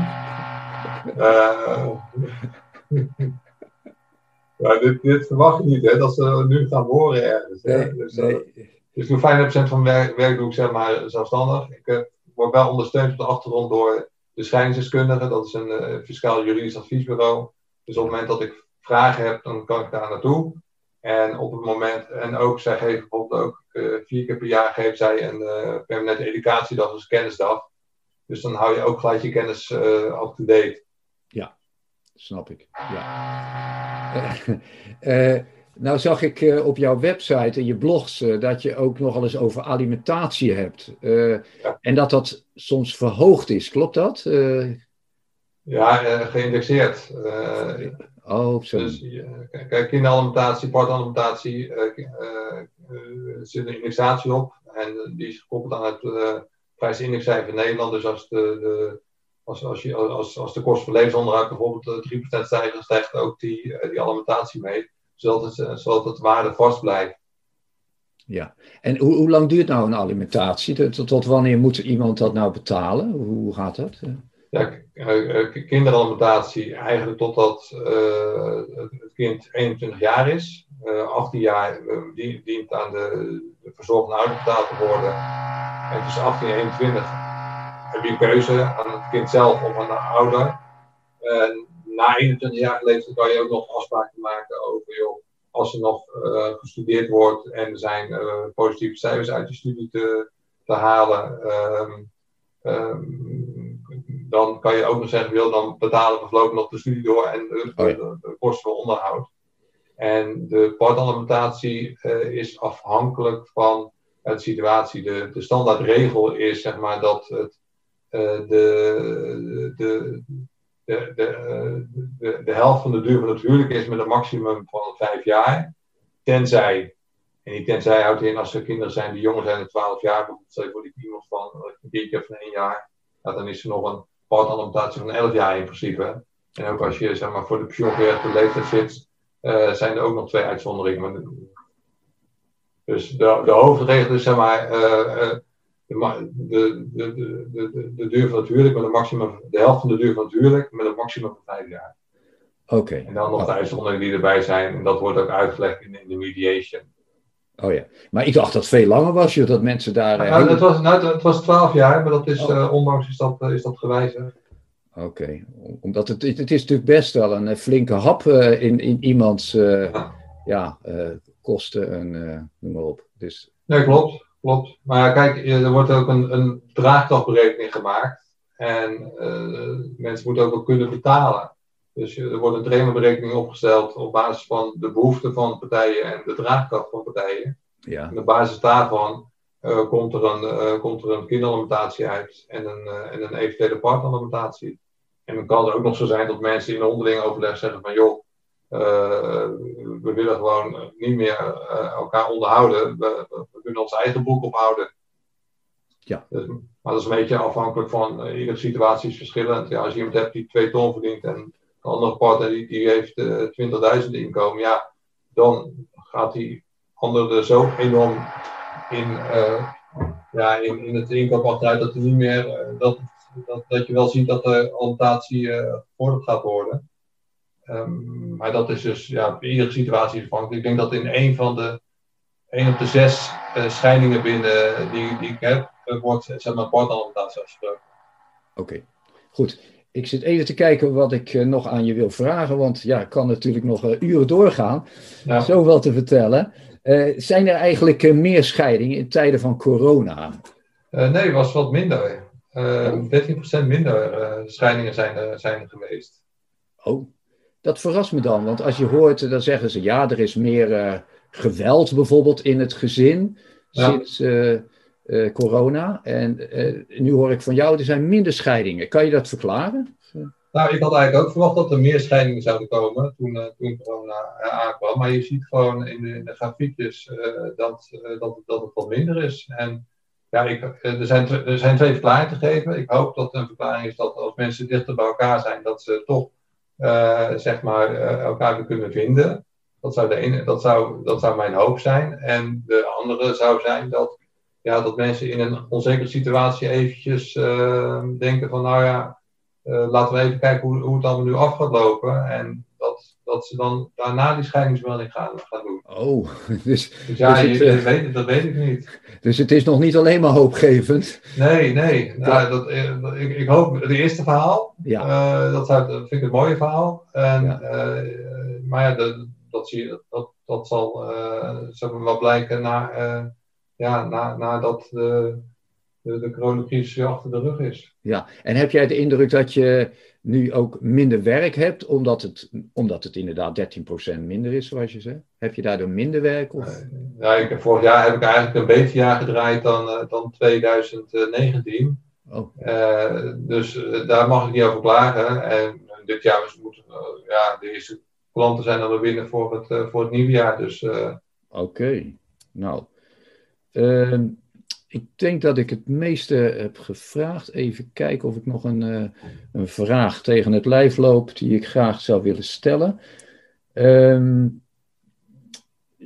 ja, dit, dit, verwacht je niet, hè, dat ze nu gaan horen ergens. Nee, dus, nee. dus 35% van mijn werk, werk doe ik zeg maar zelfstandig. Ik word wel ondersteund op de achtergrond door de schijningsdeskundige, dat is een uh, fiscaal juridisch adviesbureau. Dus op het moment dat ik vragen heb, dan kan ik daar naartoe. En op het moment, en ook, zij geven bijvoorbeeld ook uh, vier keer per jaar geven zij een uh, permanente educatiedag, dus kennisdag. Dus dan hou je ook gelijk je kennis up-to-date. Ja, snap ik. Ja. Nou zag ik uh, op jouw website en je blogs uh, dat je ook nogal eens over alimentatie hebt. Uh, ja. En dat dat soms verhoogd is, klopt dat? ja, geïndexeerd. oh, zo. Dus kijk, kinderalimentatie, partalimentatie, zit een indexatie op. En die is gekoppeld aan het prijsindexcijfer Nederland. Dus als de, de als, als, je, als, als de kosten van levensonderhoud bijvoorbeeld 3% stijgt, dan stijgt ook die, die alimentatie mee zodat het, zodat het waarde vast blijft. Ja, en hoe, hoe lang duurt nou een alimentatie? Tot, tot wanneer moet iemand dat nou betalen? Hoe gaat dat? Ja, kinderalimentatie eigenlijk totdat het kind 21 jaar is. 18 jaar dient aan de, de verzorgende ouder betaald te worden. En tussen 18 en 21 heb je keuze aan het kind zelf of aan de ouder. En na 21 jaar leeftijd kan je ook nog afspraken als er nog uh, gestudeerd wordt en er zijn uh, positieve cijfers uit je studie te, te halen, um, um, dan kan je ook nog zeggen, wil dan betalen we voorlopig nog de studie door en de, oh ja. de, de kosten voor onderhoud. En de portalimentatie uh, is afhankelijk van de situatie. De, de standaardregel is zeg maar dat het, de, de, de, de, de, helft van de duur van het huwelijk is met een maximum van vijf jaar. Tenzij, en die tenzij houdt in als er kinderen zijn die jonger zijn dan 12 jaar, bijvoorbeeld voor die iemand van een kindje van één jaar, nou, dan is er nog een partalimentatie van 11 jaar in principe. En ook als je zeg maar, voor de pensioengerechtigde leeftijd zit, uh, zijn er ook nog twee uitzonderingen. Dus de, hoofdregel is zeg maar. Uh, de, de, de, de, de duur van het huwelijk met een maximum, de helft van de duur van het huwelijk met een maximum van vijf jaar. Oké. En dan nog de uitzonderingen die erbij zijn. En dat wordt ook uitgelegd in, in de mediation. Oh ja, maar ik dacht dat het veel langer was, joh, dat mensen daar... Nou, nou, het, was, nou, het was 12 jaar, maar dat is, oh. uh, ondanks is dat, is dat gewijzigd. Oké, okay. omdat het, het is natuurlijk best wel een flinke hap uh, in, in iemands uh, ja. ja kosten en noem maar op. Dus... Nee, klopt klopt. Maar ja, kijk, er wordt ook een, een draagkrachtberekening gemaakt. En uh, mensen moeten ook wel kunnen betalen. Dus er wordt een trainerberekening opgesteld op basis van de behoeften van partijen en de draagkracht van partijen. Ja. En op basis daarvan uh, komt, er een, uh, komt er een kinderalimentatie uit en een, en een eventuele partneralimentatie. En dan kan het ook nog zo zijn dat mensen in onderling overleg zeggen van joh, we willen gewoon niet meer uh, elkaar onderhouden. We, we, kunnen ons eigen boek ophouden. Ja. Dus, maar dat is een beetje afhankelijk van uh, iedere situatie is verschillend. Ja, als je iemand hebt die twee ton verdient en de andere partner die, die heeft 20.000 inkomen, ja, dan gaat die ander er zo enorm in, ja, in, in het inkomen achteruit dat, er niet meer, dat, dat, dat je wel ziet dat de alimentatie gevorderd gaat worden. Um, maar dat is dus ja, bij iedere situatie afhankelijk. Ik denk dat in een van de één op de zes uh, scheidingen binnen die, die ik heb, uh, wordt zeg maar partneralimentatie afgesproken. Oké, okay. goed. Ik zit even te kijken wat ik uh, nog aan je wil vragen, want ja, ik kan natuurlijk nog uren doorgaan. Ja. Zoveel te vertellen. zijn er eigenlijk meer scheidingen in tijden van corona? nee, was wat minder. 13% minder scheidingen zijn er, zijn er geweest. Oh, dat verrast me dan. Want als je hoort, dan zeggen ze ja, er is meer uh, geweld bijvoorbeeld in het gezin ja. sinds uh, uh, corona. En nu hoor ik van jou, er zijn minder scheidingen. Kan je dat verklaren? Nou, ik had eigenlijk ook verwacht dat er meer scheidingen zouden komen toen, toen corona aankwam. Maar je ziet gewoon in de, in de grafiekjes dat, dat, dat het wat minder is. En ja, ik, er, zijn, er zijn twee verklaringen te geven. Ik hoop dat een verklaring is dat als mensen dichter bij elkaar zijn, dat ze toch zeg maar, uh, elkaar kunnen vinden. Dat zou, de ene, dat, zou, dat zou mijn hoop zijn. En de andere zou zijn dat, ja, dat mensen in een onzekere situatie eventjes uh, denken van nou ja, laten we even kijken hoe, hoe het allemaal nu af gaat lopen. En dat, dat ze dan daarna die scheidingsmelding gaan, gaan doen. Oh, dus, dus ja, dus het, je, weet, dat weet ik niet. Dus het is nog niet alleen maar hoopgevend. Nee, nee. Nou, dat, dat, ik, ik hoop het eerste verhaal. Ja. Uh, dat, dat vind ik een mooie verhaal. En, ja. Uh, maar ja, dat, dat, zie je, dat, dat zal uh, wel blijken na, ja, na, nadat de, de, de coronacrisis achter de rug is. Ja, en heb jij de indruk dat je nu ook minder werk hebt, omdat het, omdat het inderdaad 13% minder is, zoals je zegt? Heb je daardoor minder werk? Of? Ja, ik, vorig jaar heb ik eigenlijk een beter jaar gedraaid dan, uh, dan 2019. Oh. Uh, dus uh, daar mag ik niet over klagen. En dit jaar is, moet, ja, de eerste klanten zijn dan weer binnen voor het, voor het nieuwe jaar. Dus, Oké, okay. nou. Ehm, ik denk dat ik het meeste heb gevraagd. Even kijken of ik nog een, uh, een vraag tegen het lijf loop die ik graag zou willen stellen. Um,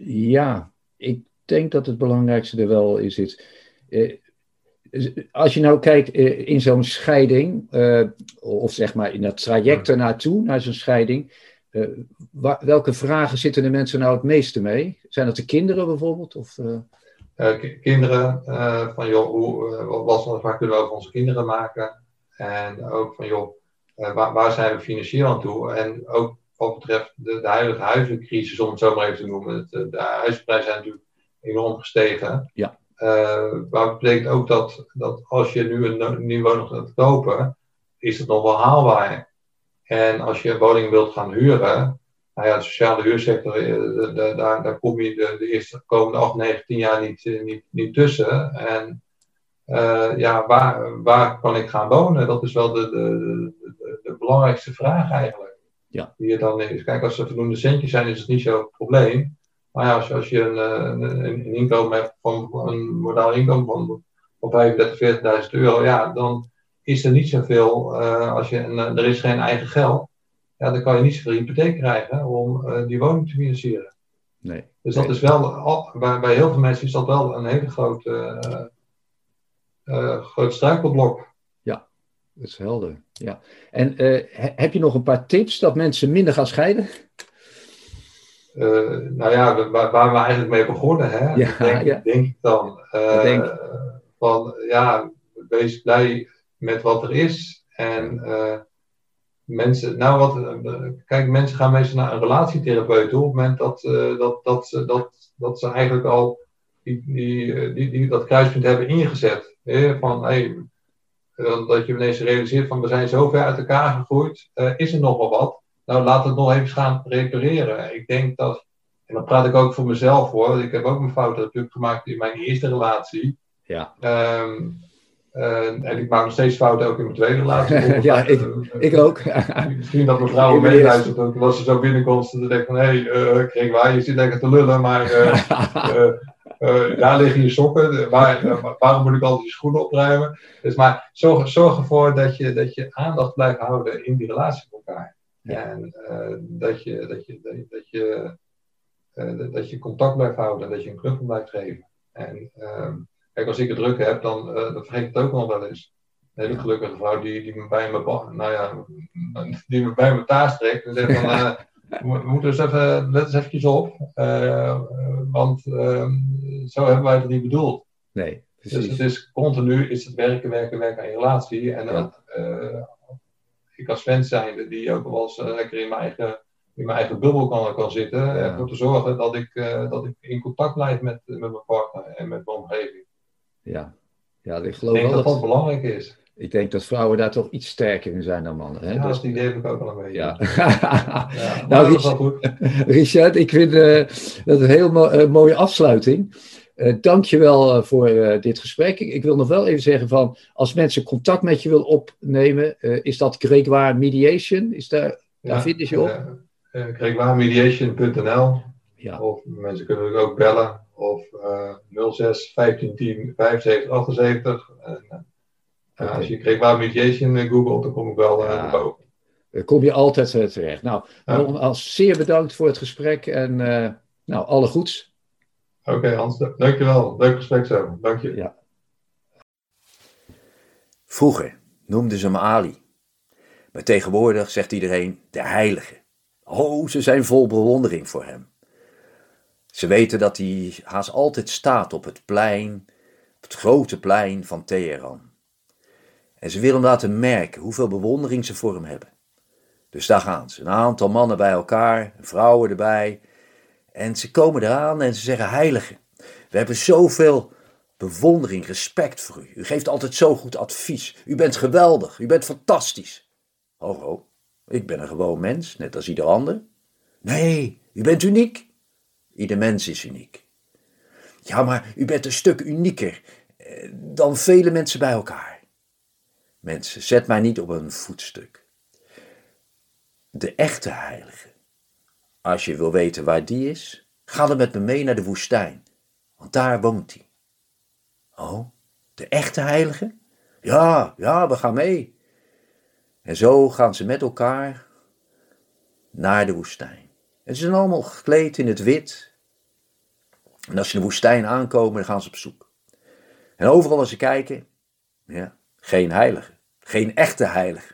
ja, ik denk dat het belangrijkste er wel is. Het, uh, als je nou kijkt eh, in zo'n scheiding, eh, of zeg maar in dat traject ernaartoe, naar zo'n scheiding, welke vragen zitten de mensen nou het meeste mee? Zijn dat de kinderen bijvoorbeeld? Of, kinderen, van joh, hoe, wat, waar kunnen we over onze kinderen maken? En ook van joh, waar, waar, zijn we financieel aan toe? En ook wat betreft de, de huidige huizencrisis, om het zo maar even te noemen. De, de huizenprijzen zijn natuurlijk enorm gestegen. Ja. Maar het betekent ook dat, dat als je nu een nieuwe woning gaat kopen, is het nog wel haalbaar. En als je een woning wilt gaan huren, nou ja, de sociale huursector, eh, daar, daar kom je de, de eerste komende 8, 9, 10 jaar niet, eh, niet, niet tussen. En uh, ja, waar, waar kan ik gaan wonen? Dat is wel de, de, de, de belangrijkste vraag eigenlijk. Ja. Die er dan is. Kijk, als er voldoende centjes zijn, is het niet zo'n probleem. Maar ja, als, als je een, een, een, inkomen hebt van een modaal inkomen van, van 35.000, 40.000 euro, ja, dan is er niet zoveel. Uh, als je, er is geen eigen geld, ja, dan kan je niet zoveel hypotheek krijgen om uh, die woning te financieren. Nee. Dus dat is wel, bij, bij heel veel mensen is dat wel een hele grote, uh, groot struikelblok. Ja, dat is helder. Ja. En heb je nog een paar tips dat mensen minder gaan scheiden? Uh, nou ja, waar, waar, we eigenlijk mee begonnen, hè? Ja, denk, ja. denk ik dan. Uh, denk. Van ja, wees blij met wat er is. En uh, mensen, nou wat, kijk, mensen gaan meestal naar een relatietherapeut toe op het moment dat, dat, dat, ze, dat, dat ze eigenlijk al die, die, die, die, dat kruispunt hebben ingezet. Hè? Van hey, dat je ineens realiseert van we zijn zo ver uit elkaar gegroeid, is er nog wel wat? nou laat het nog even gaan repareren. Ik denk dat, en dan praat ik ook voor mezelf hoor, ik heb ook mijn fouten natuurlijk gemaakt in mijn eerste relatie. Ja. Um, uh, en ik maak nog steeds fouten ook in mijn tweede relatie. ja, ik, ik ook. Misschien dat mijn vrouw meeluistert, ook als ze zo binnenkomt, dan denk van, hé, hey, uh, kreeg waar, je zit lekker te lullen, maar uh, daar liggen je sokken, waar, waarom moet ik altijd je schoenen opruimen? Dus maar zorg, zorg ervoor dat je, dat je aandacht blijft houden in die relatie met elkaar. En uh, dat, je, dat, je, dat, je, uh, dat je contact blijft houden, dat je een knuffel blijft geven. En uh, kijk, als ik het druk heb, dan, dan vergeet ik het ook nog wel eens. Een hele gelukkige vrouw die, die me bij me, nou ja, die me bij me taas trekt en zegt van, we moeten eens even, let eens eventjes op, want zo hebben wij het niet bedoeld. Nee, precies. Dus het is continu is het werken, werken, werken aan je relatie. En ja ik als fan zijnde, die ook wel eens uh, lekker in mijn eigen, in mijn eigen bubbel kan, kan zitten, ja. ervoor te zorgen dat ik, uh, dat ik in contact blijf met, met mijn partner en met mijn omgeving. Ja, ja ik geloof ik denk wel dat dat, belangrijk is. Ik denk dat vrouwen daar toch iets sterker in zijn dan mannen. Hè? Ja, dus, dat idee heb ik ook al een beetje. Ja. ja nou, Richard, Richard, ik vind uh, dat een heel mo uh, mooie afsluiting. Uh, Dank je wel voor dit gesprek. Ik, ik, wil nog wel even zeggen van, als mensen contact met je willen opnemen, is dat Gregoire Mediation? Is daar, ja, daar vinden ze je op? GregoireMediation.nl ja. Of mensen kunnen ook bellen. Of 06 1510 75 78. En, Okay. als je Gregoire Mediation googelt, dan kom ik wel uh, naar boven. Dan kom je altijd uh, terecht. Nou, ja. nogmaals zeer bedankt voor het gesprek en uh, nou, alle goeds. Oké okay, Hans, dankjewel. Leuk gesprek zo. Dank je. Ja. Vroeger noemden ze hem Ali. Maar tegenwoordig zegt iedereen de heilige. Oh, ze zijn vol bewondering voor hem. Ze weten dat hij haast altijd staat op het plein, op het grote plein van Teheran. En ze willen laten merken hoeveel bewondering ze voor hem hebben. Dus daar gaan ze, een aantal mannen bij elkaar, vrouwen erbij. En ze komen eraan en ze zeggen: Heilige, we hebben zoveel bewondering, respect voor u. U geeft altijd zo goed advies. U bent geweldig, u bent fantastisch. Oh, oh, ik ben een gewoon mens, net als ieder ander. Nee, u bent uniek. Ieder mens is uniek. Ja, maar u bent een stuk unieker eh, dan vele mensen bij elkaar. Mensen, zet mij niet op een voetstuk. De echte heilige. Als je wil weten waar die is, ga dan met me mee naar de woestijn, want daar woont hij. Oh, de echte heilige? Ja, ja, we gaan mee. En zo gaan ze met elkaar naar de woestijn. En ze zijn allemaal gekleed in het wit. En als ze de woestijn aankomen, dan gaan ze op zoek. En overal als ze kijken, Ja, geen heilige. Geen echte heilige.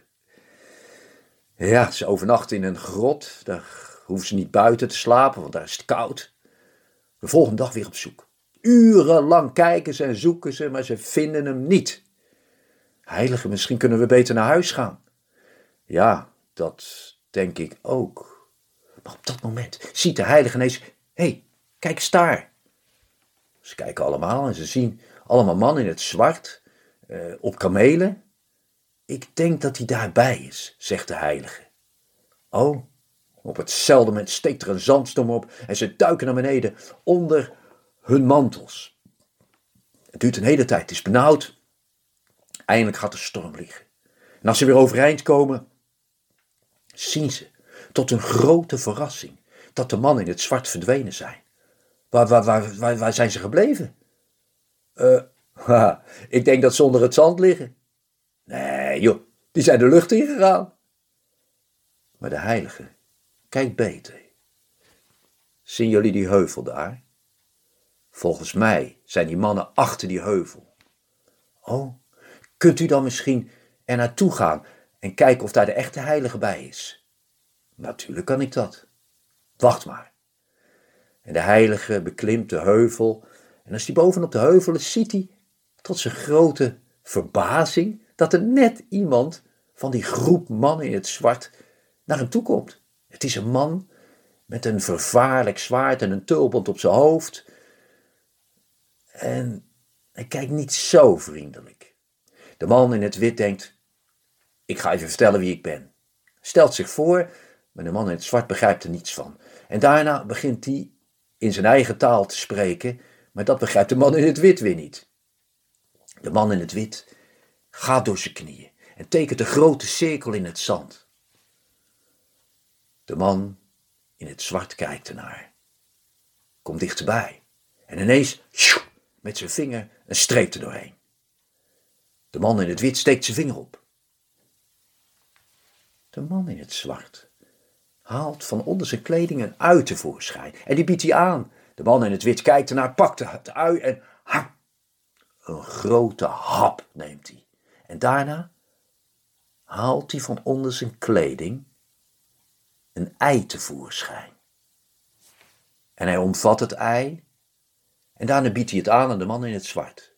Ja, ze overnachten in een grot. Daar hoeven ze niet buiten te slapen, want daar is het koud. De volgende dag weer op zoek. Urenlang kijken ze en zoeken ze, maar ze vinden hem niet. Heilige, misschien kunnen we beter naar huis gaan. Ja, dat denk ik ook. Maar op dat moment ziet de heilige ineens: hey, kijk eens daar. Ze kijken allemaal en ze zien allemaal mannen in het zwart, eh, op kamelen. Ik denk dat hij daarbij is, zegt de heilige. Oh, op hetzelfde moment steekt er een zandstorm op en ze duiken naar beneden onder hun mantels. Het duurt een hele tijd, het is benauwd. Eindelijk gaat de storm liggen. En als ze weer overeind komen, zien ze, tot hun grote verrassing, dat de mannen in het zwart verdwenen zijn. Waar, waar, waar, waar, zijn ze gebleven? Uh, ik denk dat ze onder het zand liggen. Nee, joh, die zijn de lucht ingegaan. Maar de heilige kijkt beter. Zien jullie die heuvel daar? Volgens mij zijn die mannen achter die heuvel. Oh, kunt u dan misschien er naartoe gaan en kijken of daar de echte heilige bij is? Natuurlijk kan ik dat. Wacht maar. En de heilige beklimt de heuvel en als hij bovenop de heuvel is, ziet hij tot zijn grote verbazing dat er net iemand van die groep mannen in het zwart naar hem toe komt. Het is een man met een vervaarlijk zwaard en een tulband op zijn hoofd. En hij kijkt niet zo vriendelijk. De man in het wit denkt: Ik ga even vertellen wie ik ben. Stelt zich voor, maar de man in het zwart begrijpt er niets van. En daarna begint hij in zijn eigen taal te spreken, maar dat begrijpt de man in het wit weer niet. De man in het wit gaat door zijn knieën en tekent een grote cirkel in het zand. De man in het zwart kijkt ernaar, komt dichterbij en ineens met zijn vinger een streep er doorheen. De man in het wit steekt zijn vinger op. De man in het zwart haalt van onder zijn kleding een ui tevoorschijn en die biedt hij aan. De man in het wit kijkt ernaar, pakt het ui en ha, een grote hap neemt hij. En daarna haalt hij van onder zijn kleding een ei tevoorschijn. En hij omvat het ei en daarna biedt hij het aan aan de man in het zwart.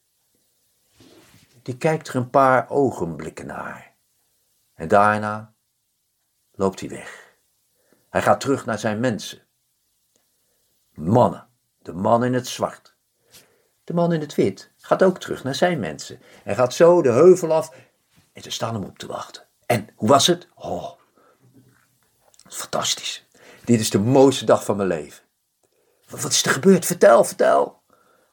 Die kijkt er een paar ogenblikken naar. En daarna loopt hij weg. Hij gaat terug naar zijn mensen. Mannen, de man in het zwart. De man in het wit gaat ook terug naar zijn mensen. En gaat zo de heuvel af en ze staan hem op te wachten. En hoe was het? Oh, fantastisch. Dit is de mooiste dag van mijn leven. Wat is er gebeurd? Vertel, vertel.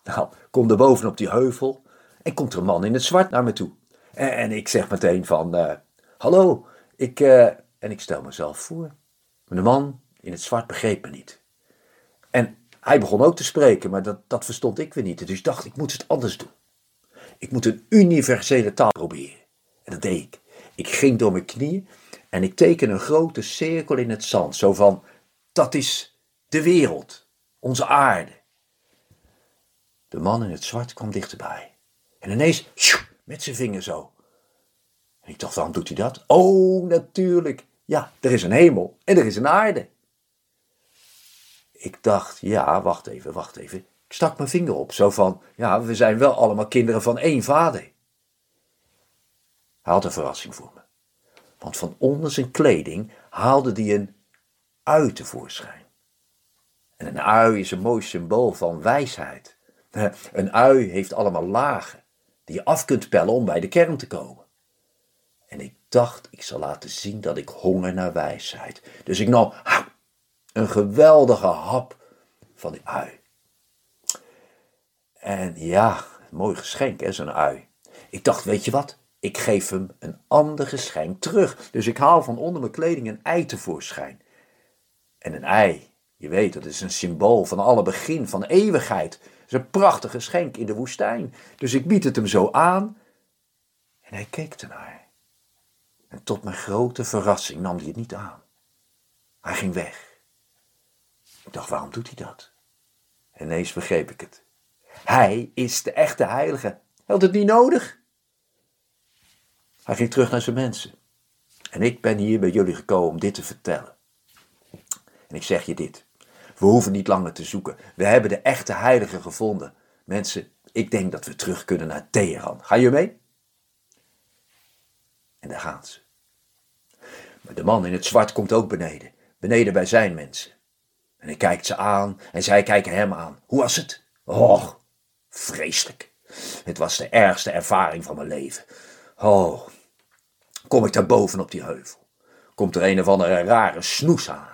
Nou, kom er bovenop die heuvel en komt er een man in het zwart naar me toe. En, ik zeg meteen van, uh, hallo, ik, uh, en ik stel mezelf voor. De man in het zwart begreep me niet. En hij begon ook te spreken, maar dat, dat verstond ik weer niet. Dus ik dacht, ik moet het anders doen. Ik moet een universele taal proberen. En dat deed ik. Ik ging door mijn knieën en ik teken een grote cirkel in het zand. Zo van, dat is de wereld, onze aarde. De man in het zwart kwam dichterbij. En ineens, met zijn vinger zo. En ik dacht, waarom doet hij dat? Oh, natuurlijk. Ja, er is een hemel en er is een aarde. Ik dacht, ja, wacht even, wacht even. Ik stak mijn vinger op, zo van, ja, we zijn wel allemaal kinderen van één vader. Hij had een verrassing voor me. Want van onder zijn kleding haalde hij een ui tevoorschijn. En een ui is een mooi symbool van wijsheid. Een ui heeft allemaal lagen die je af kunt pellen om bij de kern te komen. En ik dacht, ik zal laten zien dat ik honger naar wijsheid. Dus ik nam een geweldige hap van die ui. En ja, mooi geschenk hè, zo'n ui. Ik dacht, weet je wat? Ik geef hem een ander geschenk terug. Dus ik haal van onder mijn kleding een ei tevoorschijn. En een ei, je weet, dat is een symbool van alle begin, van eeuwigheid. Het is een prachtig geschenk in de woestijn. Dus ik bied het hem zo aan. En hij keek ernaar. En tot mijn grote verrassing nam hij het niet aan. Hij ging weg. Ik dacht, waarom doet hij dat? En ineens begreep ik het. Hij is de echte heilige. Hij had het niet nodig. Hij ging terug naar zijn mensen. En ik ben hier bij jullie gekomen om dit te vertellen. En ik zeg je dit. We hoeven niet langer te zoeken. We hebben de echte heilige gevonden. Mensen, ik denk dat we terug kunnen naar Teheran. Ga je mee? En daar gaan ze. Maar de man in het zwart komt ook beneden. Beneden bij zijn mensen. En hij kijkt ze aan en zij kijken hem aan. Hoe was het? Oh, vreselijk. Het was de ergste ervaring van mijn leven. Oh, kom ik daar boven op die heuvel. Komt er een of andere rare snoes aan.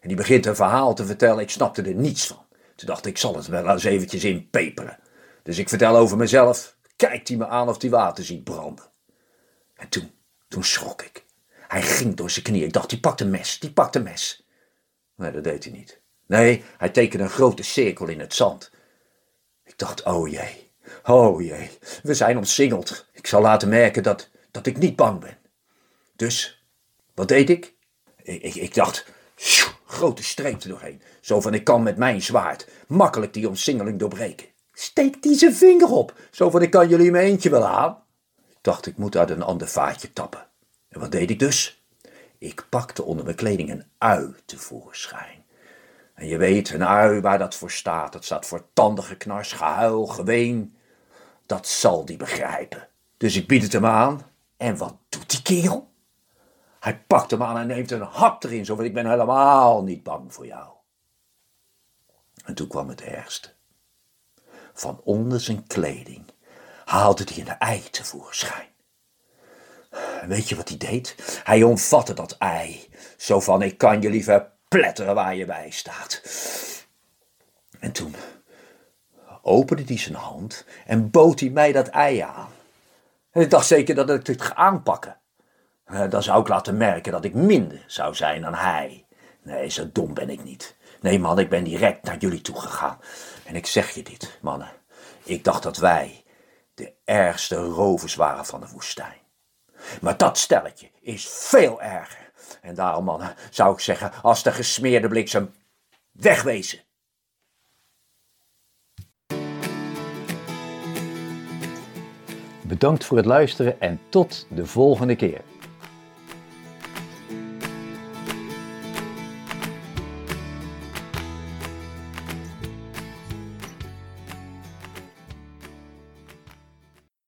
En die begint een verhaal te vertellen. Ik snapte er niets van. Toen dacht ik, ik zal het wel eens eventjes inpeperen. Dus ik vertel over mezelf. Kijkt hij me aan of die water ziet branden. En toen, toen schrok ik. Hij ging door zijn knieën. Ik dacht, die pakt een mes, die pakt een mes. Nee, dat deed hij niet. Nee, hij tekende een grote cirkel in het zand. Ik dacht, oh jee, oh jee, we zijn omsingeld. Ik zal laten merken dat, dat ik niet bang ben. Dus, wat deed ik? Ik, ik, dacht, grote streep er doorheen. Zo van, ik kan met mijn zwaard makkelijk die omsingeling doorbreken. Steek die zijn vinger op. Zo van, ik kan jullie in mijn eentje wel aan. Dacht, ik moet uit een ander vaatje tappen. En wat deed ik dus? Ik pakte onder mijn kleding een ui tevoorschijn. En je weet, een ui waar dat voor staat, dat staat voor tandengeknars, gehuil, geween. Dat zal die begrijpen. Dus ik bied het hem aan. En wat doet die kerel? Hij pakt hem aan en neemt een hap erin, zo van ik ben helemaal niet bang voor jou. En toen kwam het ergste. Van onder zijn kleding haalde hij een ei tevoorschijn. Weet je wat hij deed? Hij omvatte dat ei. Zo van, ik kan je liever pletteren waar je bij staat. En toen opende hij zijn hand en bood hij mij dat ei aan. En ik dacht zeker dat ik het ga aanpakken. Eh, dan zou ik laten merken dat ik minder zou zijn dan hij. Nee, zo dom ben ik niet. Nee, man, ik ben direct naar jullie toe gegaan. En ik zeg je dit, mannen. Ik dacht dat wij de ergste rovers waren van de woestijn. Maar dat stelletje is veel erger. En daarom, mannen, zou ik zeggen, als de gesmeerde bliksem wegwezen. Bedankt voor het luisteren en tot de volgende keer.